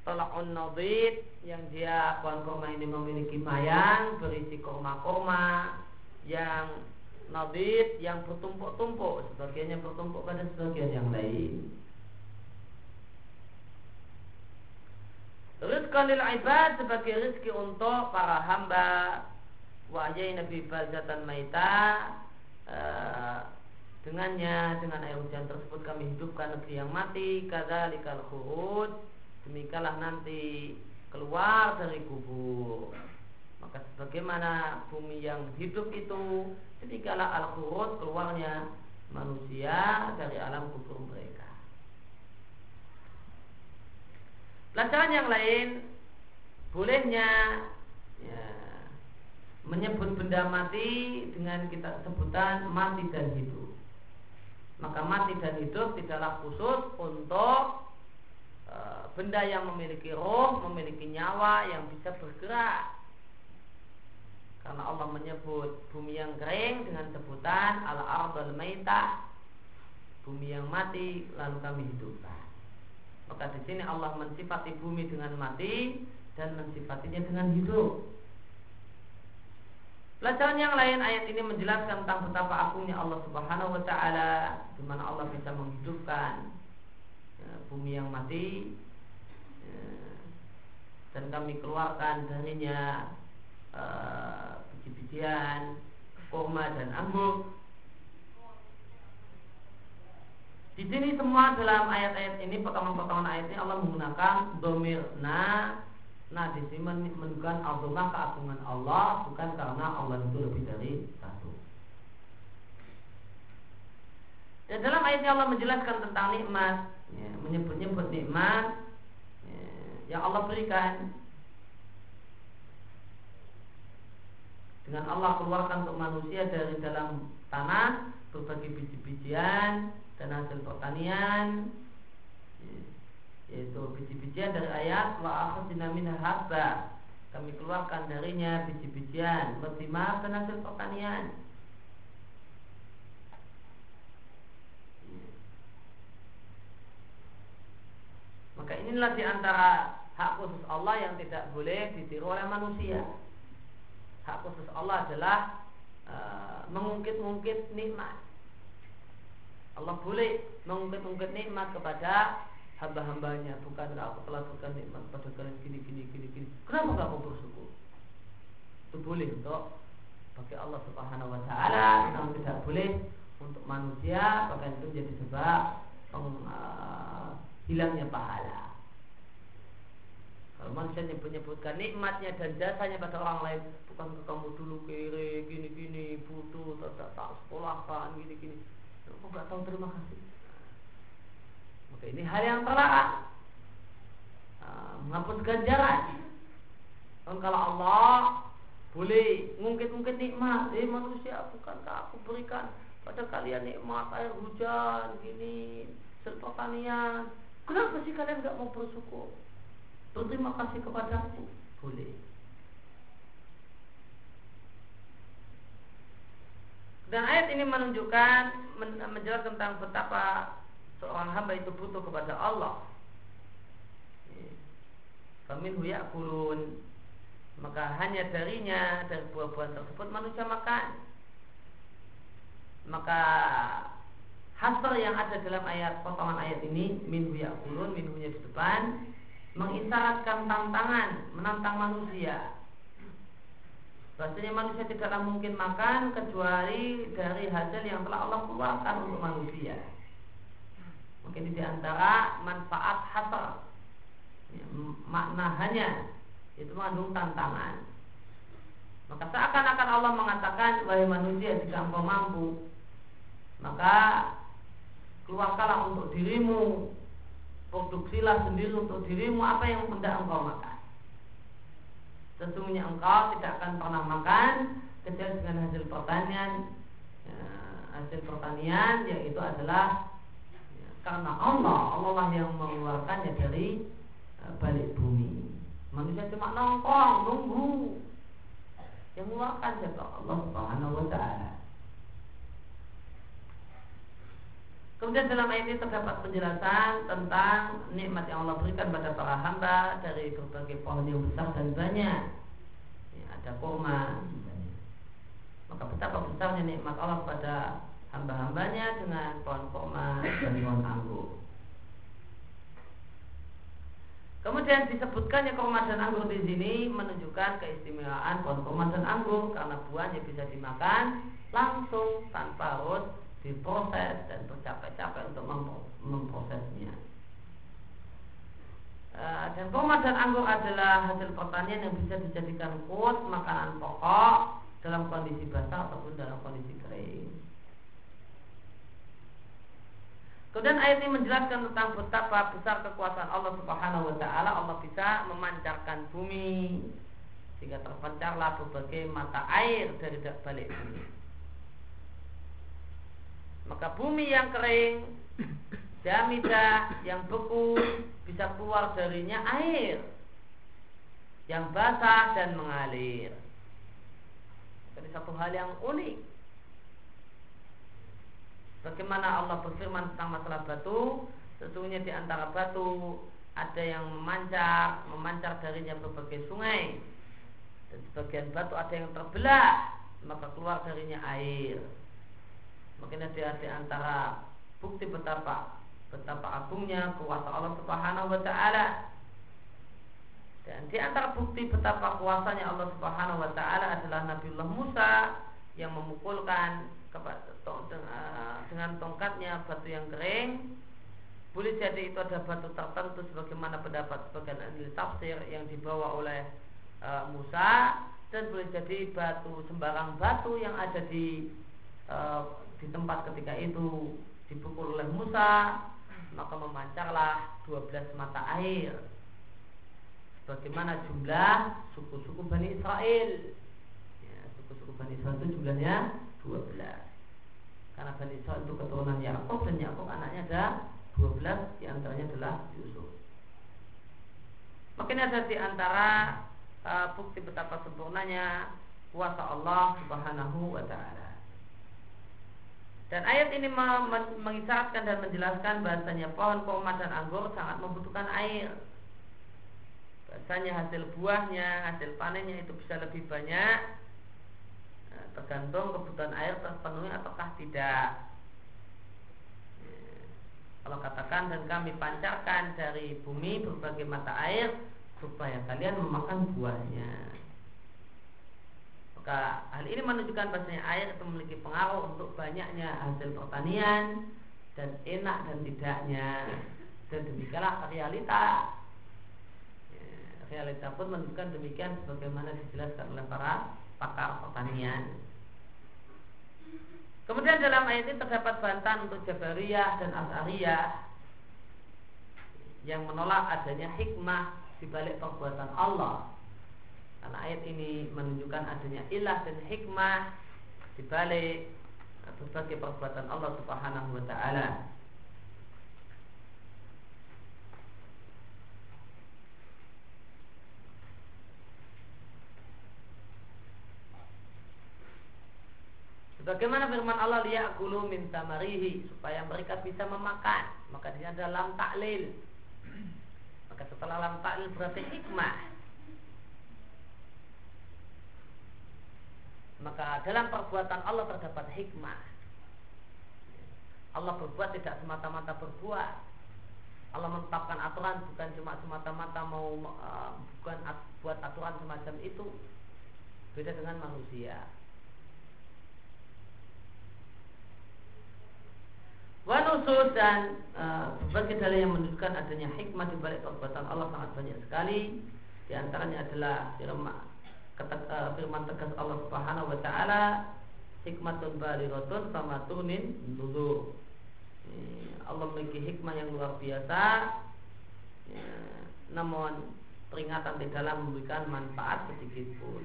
tolakun nobit yang dia pohon kurma ini memiliki mayang berisi kurma-kurma yang nobit yang bertumpuk-tumpuk sebagiannya bertumpuk pada sebagian yang lain. Rizqan lil ibad sebagai rezeki untuk para hamba. Wahai Nabi Bazatan Maita uh, dengannya dengan air hujan tersebut kami hidupkan negeri yang mati. Likal khurud demikianlah nanti keluar dari kubur. Maka sebagaimana bumi yang hidup itu demikianlah al khurud keluarnya manusia dari alam kubur mereka. Pelajaran yang lain bolehnya ya, menyebut benda mati dengan kita sebutan mati dan hidup. Maka mati dan hidup tidaklah khusus untuk benda yang memiliki roh, memiliki nyawa yang bisa bergerak. Karena Allah menyebut bumi yang kering dengan sebutan al ardul maitah, bumi yang mati lalu kami hidupkan. Maka di sini Allah mensifati bumi dengan mati dan mensifatinya dengan hidup. Pelajaran yang lain ayat ini menjelaskan tentang betapa agungnya Allah Subhanahu wa taala di mana Allah bisa menghidupkan bumi yang mati ya, dan kami keluarkan darinya uh, biji-bijian kurma dan anggur Di sini semua dalam ayat-ayat ini potongan-potongan ayat ini Allah menggunakan domir na Nah di sini menunjukkan azumah keagungan Allah bukan karena Allah itu lebih dari satu. Dan dalam ayatnya Allah menjelaskan tentang nikmat, ya, menyebut-nyebut nikmat ya, yang Allah berikan dengan Allah keluarkan untuk manusia dari dalam tanah berbagai biji-bijian dan hasil pertanian yaitu biji-bijian dari ayat wa akhrajna minha kami keluarkan darinya biji-bijian bertimah dan hasil pertanian maka inilah di antara hak khusus Allah yang tidak boleh ditiru oleh manusia. Hak khusus Allah adalah uh, mengungkit-ungkit nikmat. Allah boleh mengungkit-ungkit nikmat kepada hamba-hambanya. Bukan aku telah berikan nikmat pada kalian gini gini gini gini. Kenapa nggak mau bersyukur? Itu boleh untuk bagi Allah Subhanahu Wa Taala. Namun tidak boleh untuk manusia bahkan itu menjadi sebab uh, hilangnya pahala. Kalau manusia nyebut-nyebutkan nikmatnya dan jasanya pada orang lain bukan kamu dulu kiri gini gini butuh tak tak sekolahkan gini gini kok nggak tahu terima kasih. Maka ini hal yang terlarang. Uh, ganjaran. Dan kalau Allah boleh ngungkit-ngungkit nikmat eh manusia bukankah aku berikan pada kalian nikmat air hujan gini sel pertanian kenapa sih kalian nggak mau bersyukur? Berterima kasih kepada aku? Boleh. Dan ayat ini menunjukkan menjelaskan tentang betapa seorang hamba itu butuh kepada Allah. Faminhu ya'kulun. Maka hanya darinya Dari buah-buahan tersebut manusia makan. Maka Hasr yang ada dalam ayat Potongan ayat ini Minhu ya'kulun Minhunya di depan Mengisyaratkan tantangan Menantang manusia. Bahasanya manusia tidaklah mungkin makan Kecuali dari hasil yang telah Allah keluarkan untuk manusia. Mungkin di antara manfaat hasar ya, Makna hanya Itu mengandung tantangan. Maka seakan-akan Allah mengatakan Wahai manusia jika engkau mampu Maka Keluarkanlah untuk dirimu. Produksilah sendiri untuk dirimu. Apa yang hendak engkau makan? Sesungguhnya engkau tidak akan pernah makan Kecuali dengan hasil pertanian. Ya, Hasil pertanian Yaitu adalah karena Allah. Allah lah yang mengeluarkannya dari uh, balik bumi. Manusia cuma nongkrong nunggu. Yang mengeluarkan siapa? Allah Subhanahu wa taala Kemudian dalam ayat ini terdapat penjelasan tentang nikmat yang Allah berikan pada para hamba dari berbagai pohon yang besar dan banyak. Ya, ada kurma, maka betapa besarnya nikmat Allah pada hamba-hambanya dengan pohon kurma dan pohon anggur. Kemudian disebutkannya kurma dan anggur di sini menunjukkan keistimewaan pohon kurma dan anggur karena buahnya bisa dimakan langsung tanpa harus diproses dan bercapek-capek untuk memprosesnya. Eh, dan kurma dan anggur adalah hasil pertanian yang bisa dijadikan kut makanan pokok dalam kondisi basah ataupun dalam kondisi kering. Kemudian ayat ini menjelaskan tentang betapa besar kekuasaan Allah Subhanahu wa taala. Allah bisa memancarkan bumi sehingga terpancarlah berbagai mata air dari balik bumi. Maka bumi yang kering, jamida yang beku bisa keluar darinya air yang basah dan mengalir. Ini satu hal yang unik. Bagaimana Allah berfirman tentang masalah batu? Sesungguhnya di antara batu Ada yang memancar Memancar darinya berbagai sungai. Dan sebagian batu ada yang terbelah Maka keluar darinya air Mungkin ada di antara Bukti betapa Betapa agungnya kuasa Allah subhanahu wa ta'ala. Dan di antara bukti betapa kuasanya Allah Subhanahu wa taala adalah Nabiullah Musa yang memukulkan dengan tongkatnya batu yang kering. Boleh jadi itu ada batu tertentu sebagaimana pendapat sebagian ahli tafsir yang dibawa oleh uh, Musa. Dan boleh jadi batu sembarang batu yang ada di uh, di tempat ketika itu dipukul oleh Musa maka memancarlah 12 mata air. Sebagaimana jumlah suku-suku Bani Israel? Ya, suku-suku Bani Israel itu jumlahnya 12 karena Bani Israel itu keturunan Yakub dan Yakub anaknya ada 12 di antaranya adalah Yusuf. Makin ada di antara uh, bukti betapa sempurnanya kuasa Allah Subhanahu wa taala. Dan ayat ini mengisyaratkan dan menjelaskan bahasanya pohon kurma dan anggur sangat membutuhkan air. Bahasanya hasil buahnya, hasil panennya itu bisa lebih banyak eh, tergantung kebutuhan air terpenuhi ataukah tidak. Allah katakan dan kami pancarkan dari bumi berbagai mata air supaya kalian memakan buahnya. Maka hal ini menunjukkan bahasanya air itu memiliki pengaruh untuk banyaknya hasil pertanian dan enak dan tidaknya. Dan demikianlah realita. Ya, realita pun menunjukkan demikian sebagaimana dijelaskan oleh para pakar pertanian. Kemudian dalam ayat ini terdapat bantahan untuk Jabariyah dan As'ariyah yang menolak adanya hikmah di balik perbuatan Allah. Karena ayat ini menunjukkan adanya ilah dan hikmah di balik berbagai perbuatan Allah Subhanahu wa taala. Bagaimana firman Allah liya'kulu min tamarihi supaya mereka bisa memakan. Maka di ada lam taklil. Maka setelah lam taklil berarti hikmah. Maka dalam perbuatan Allah terdapat hikmah. Allah berbuat tidak semata-mata berbuat. Allah menetapkan aturan bukan cuma semata-mata mau uh, bukan at, buat aturan semacam itu. Beda dengan manusia. Wanusus dan berbagai dalil yang menunjukkan adanya hikmah di balik perbuatan Allah sangat banyak sekali. Di antaranya adalah firman, uh, firman tegas Allah Subhanahu wa taala, hikmatun balighatun sama tunin. Allah memiliki hikmah yang luar biasa. Ya, namun peringatan di dalam memberikan manfaat sedikit pun.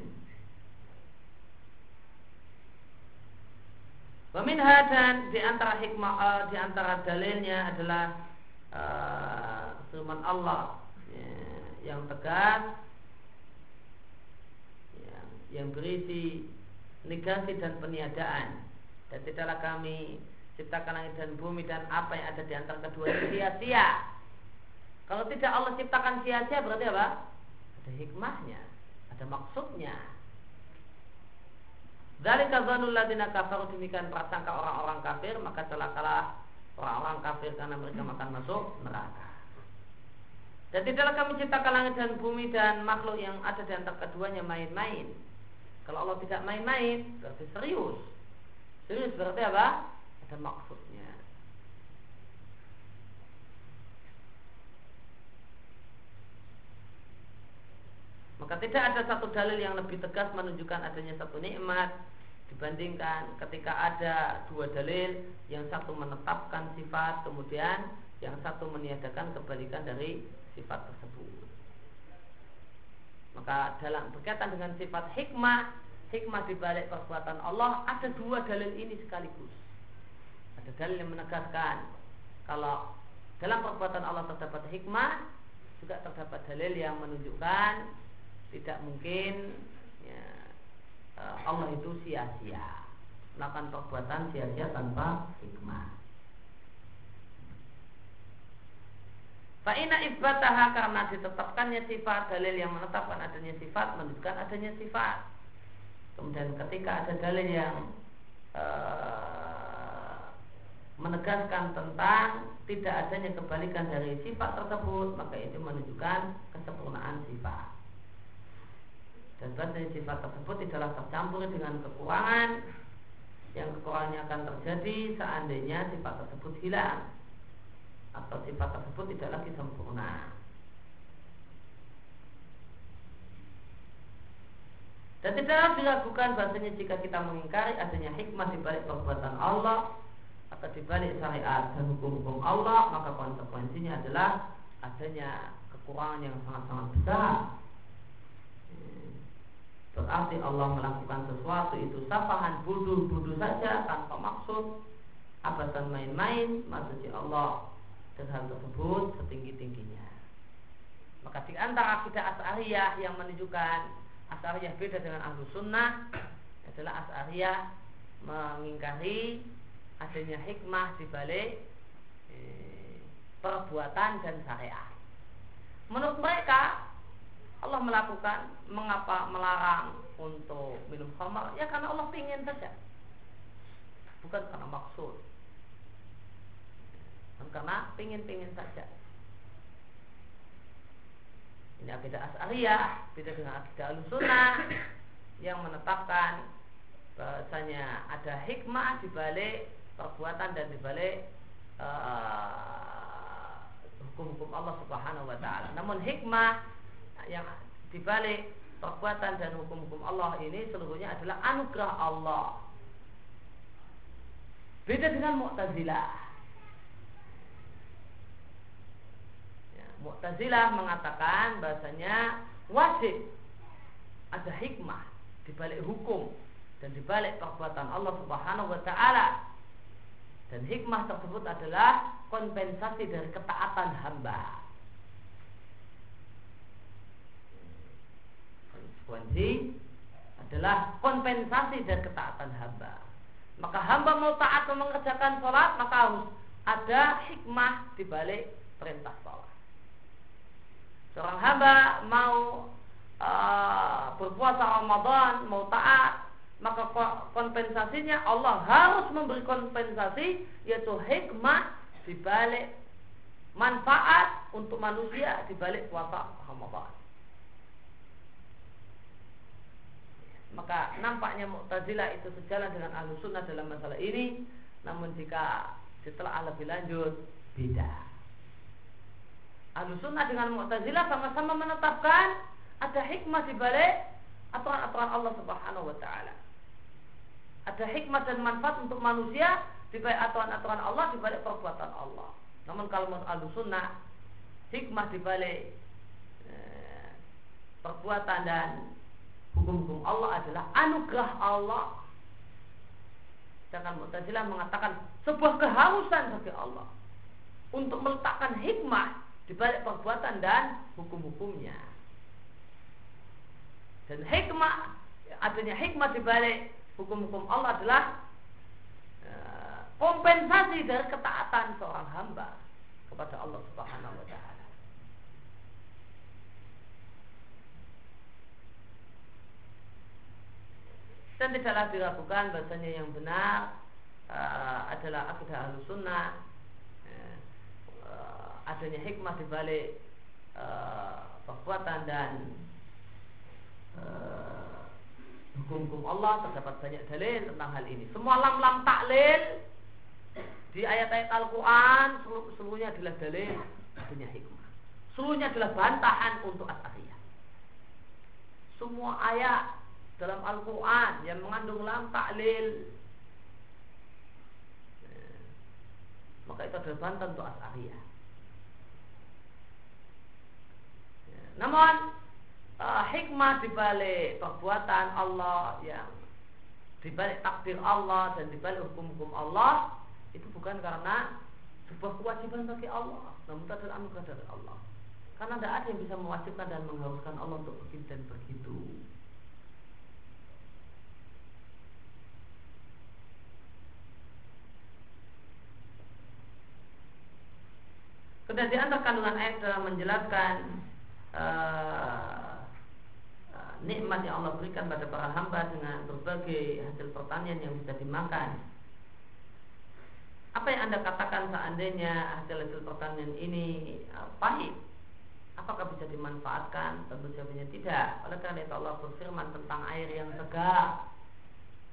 Waminha dan di antara hikmah uh, di antara dalilnya adalah uh, firman Allah ya, yang tegas yang, berisi negasi dan peniadaan dan tidaklah kami ciptakan langit dan bumi dan apa yang ada di antara kedua sia-sia. Kalau tidak Allah ciptakan sia-sia berarti apa? Ada hikmahnya, ada maksudnya. Dari kazanul ladina kafaru demikian prasangka orang-orang kafir maka celakalah orang-orang kafir karena mereka akan masuk neraka. Dan tidaklah kami ciptakan langit dan bumi dan makhluk yang ada di antara keduanya main-main. Kalau Allah tidak main-main, berarti serius. Serius berarti apa? Ada maksudnya. Maka tidak ada satu dalil yang lebih tegas menunjukkan adanya satu nikmat dibandingkan ketika ada dua dalil yang satu menetapkan sifat kemudian yang satu meniadakan kebalikan dari sifat tersebut. Maka dalam berkaitan dengan sifat hikmah, hikmah di balik perbuatan Allah ada dua dalil ini sekaligus. Ada dalil yang menegaskan kalau dalam perbuatan Allah terdapat hikmah, juga terdapat dalil yang menunjukkan tidak mungkin ya, eh, Allah itu sia-sia melakukan perbuatan sia-sia tanpa hikmah. Fa'ina ibataha karena ditetapkannya sifat dalil yang menetapkan adanya sifat menunjukkan adanya sifat. Kemudian ketika ada dalil yang uh, menegaskan tentang tidak adanya kebalikan dari sifat tersebut maka itu menunjukkan kesempurnaan sifat. Dan bahasanya sifat tersebut tidaklah tercampur dengan kekurangan. Yang kekurangannya akan terjadi seandainya sifat tersebut hilang atau sifat tersebut tidak lagi sempurna. Dan tidak diragukan bahasanya jika kita mengingkari adanya hikmah di balik perbuatan Allah atau di balik syariat dan hukum-hukum Allah, maka konsekuensinya adalah adanya kekurangan yang sangat-sangat besar. Berarti Allah melakukan sesuatu itu safahan bodoh-bodoh saja tanpa maksud abadan main-main maksudnya Allah dan hal tersebut setinggi-tingginya. Maka di antara akidah as'ariyah yang menunjukkan As'ariyah beda dengan Ahlu Sunnah adalah As'ariyah mengingkari adanya hikmah di balik eh, perbuatan dan syariat. Menurut mereka Allah melakukan mengapa melarang untuk minum khamar? Ya karena Allah ingin saja. Bukan karena maksud. Karena pingin-pingin saja. Ini akidah As'ariyah Beda dengan akidah Al-Sunnah [coughs] Yang menetapkan bahasanya ada hikmah di balik perbuatan dan di balik uh, hukum-hukum Allah Subhanahu wa taala. Namun hikmah yang di balik perbuatan dan hukum-hukum Allah ini seluruhnya adalah anugerah Allah. Beda dengan Mu'tazilah. Mu'tazilah mengatakan bahasanya wajib ada hikmah di balik hukum dan di balik perbuatan Allah Subhanahu wa taala. Dan hikmah tersebut adalah kompensasi dari ketaatan hamba. Konsekuensi adalah kompensasi dari ketaatan hamba. Maka hamba mau taat mengerjakan sholat, maka harus ada hikmah di balik perintah sholat seorang hamba mau uh, berpuasa Ramadan, mau taat, maka kompensasinya Allah harus memberi kompensasi yaitu hikmah di balik manfaat untuk manusia di balik puasa Ramadan. Maka nampaknya Mu'tazilah itu sejalan dengan Ahlu Sunnah dalam masalah ini Namun jika setelah lebih lanjut Beda Ahlu sunnah dengan Mu'tazilah sama-sama menetapkan ada hikmah di balik aturan-aturan Allah Subhanahu wa taala. Ada hikmah dan manfaat untuk manusia di balik aturan-aturan Allah di balik perbuatan Allah. Namun kalau menurut Ahlu sunnah hikmah di balik eh, perbuatan dan hukum-hukum Allah adalah anugerah Allah. Sedangkan Mu'tazilah mengatakan sebuah keharusan bagi Allah untuk meletakkan hikmah di balik perbuatan dan hukum-hukumnya. Dan hikmah adanya hikmah di balik hukum-hukum Allah adalah uh, kompensasi dari ketaatan seorang hamba kepada Allah Subhanahu wa taala. Dan tidaklah diragukan bahasanya yang benar uh, adalah akidah al-sunnah adanya hikmah di balik uh, perbuatan dan uh, hukum-hukum Allah terdapat banyak dalil tentang hal ini. Semua lam-lam taklil di ayat-ayat Al-Quran seluruhnya adalah dalil adanya hikmah. Seluruhnya adalah bantahan untuk asariyah. Semua ayat dalam Al-Quran yang mengandung lam taklil eh, maka itu adalah bantahan untuk asariyah. Namun uh, hikmah dibalik perbuatan Allah yang dibalik takdir Allah dan dibalik hukum-hukum Allah itu bukan karena sebuah kewajiban bagi Allah, namun itu adalah anugerah dari Allah. Karena tidak ada yang bisa mewajibkan dan mengharuskan Allah untuk begitu dan begitu. Kemudian di antara kandungan ayat menjelaskan uh, nikmat yang Allah berikan pada para hamba dengan berbagai hasil pertanian yang bisa dimakan. Apa yang anda katakan seandainya hasil-hasil pertanian ini uh, pahit? Apakah bisa dimanfaatkan? Tentu jawabnya tidak. Oleh karena itu Allah berfirman tentang air yang segar,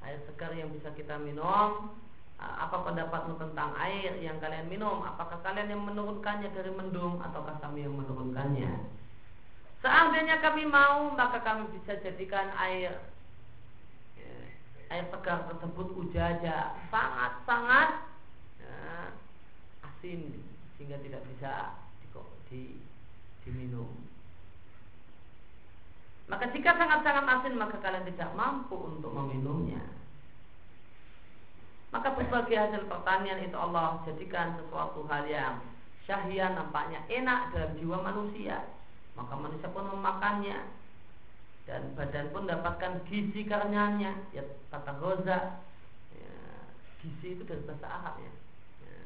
air segar yang bisa kita minum apa pendapatmu tentang air yang kalian minum apakah kalian yang menurunkannya dari mendung ataukah kami yang menurunkannya seandainya kami mau maka kami bisa jadikan air ya, air segar tersebut ujaja sangat sangat ya, asin sehingga tidak bisa di, di, diminum maka jika sangat-sangat asin maka kalian tidak mampu untuk meminumnya. Maka berbagai hasil pertanian itu Allah jadikan sesuatu hal yang syahia nampaknya enak dalam jiwa manusia. Maka manusia pun memakannya dan badan pun dapatkan gizi karenanya. Ya kata goza, ya, gizi itu dari bahasa Arab ya. ya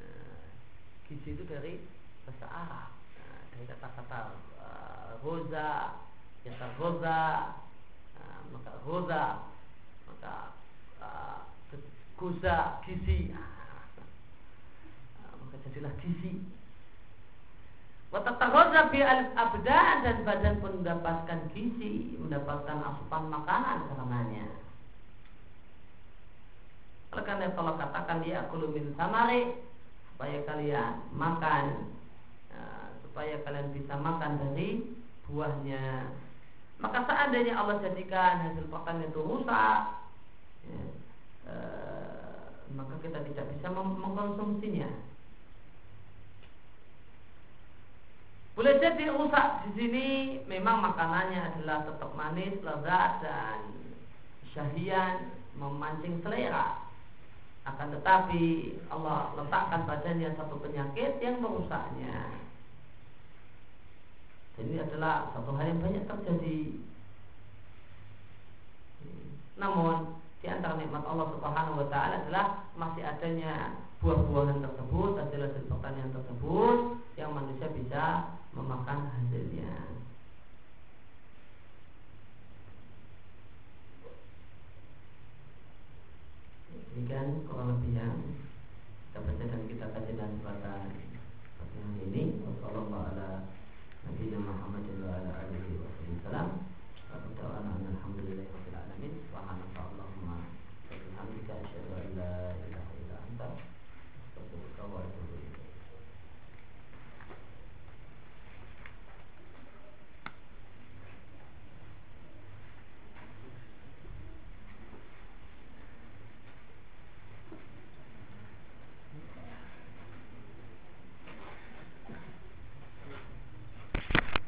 gizi itu dari bahasa Arab. Nah, dari kata-kata uh, roza yata roza nah, maka roza maka uh, goza gizi nah, maka jadilah gizi Watatahoza bi abdan dan badan pun mendapatkan gizi, mendapatkan asupan makanan karenanya. Oleh karena Allah katakan dia kulumin samari supaya kalian makan, uh, supaya kalian bisa makan dari buahnya. Maka seandainya Allah jadikan hasil pakan itu rusak, ya, e, maka kita tidak bisa mengkonsumsinya. Boleh jadi rusak di sini memang makanannya adalah tetap manis, lezat dan syahian, memancing selera. Akan tetapi Allah letakkan badannya satu penyakit yang merusaknya ini adalah satu hal yang banyak terjadi. Namun di antara nikmat Allah Subhanahu wa taala adalah masih adanya buah-buahan tersebut, hasil-hasil pertanian tersebut yang manusia bisa memakan hasilnya. Demikian kurang lebih yang kita baca dan kita kaji dan kesempatan pagi ini. Wassalamualaikum warahmatullahi wabarakatuh. Alhamdulillah.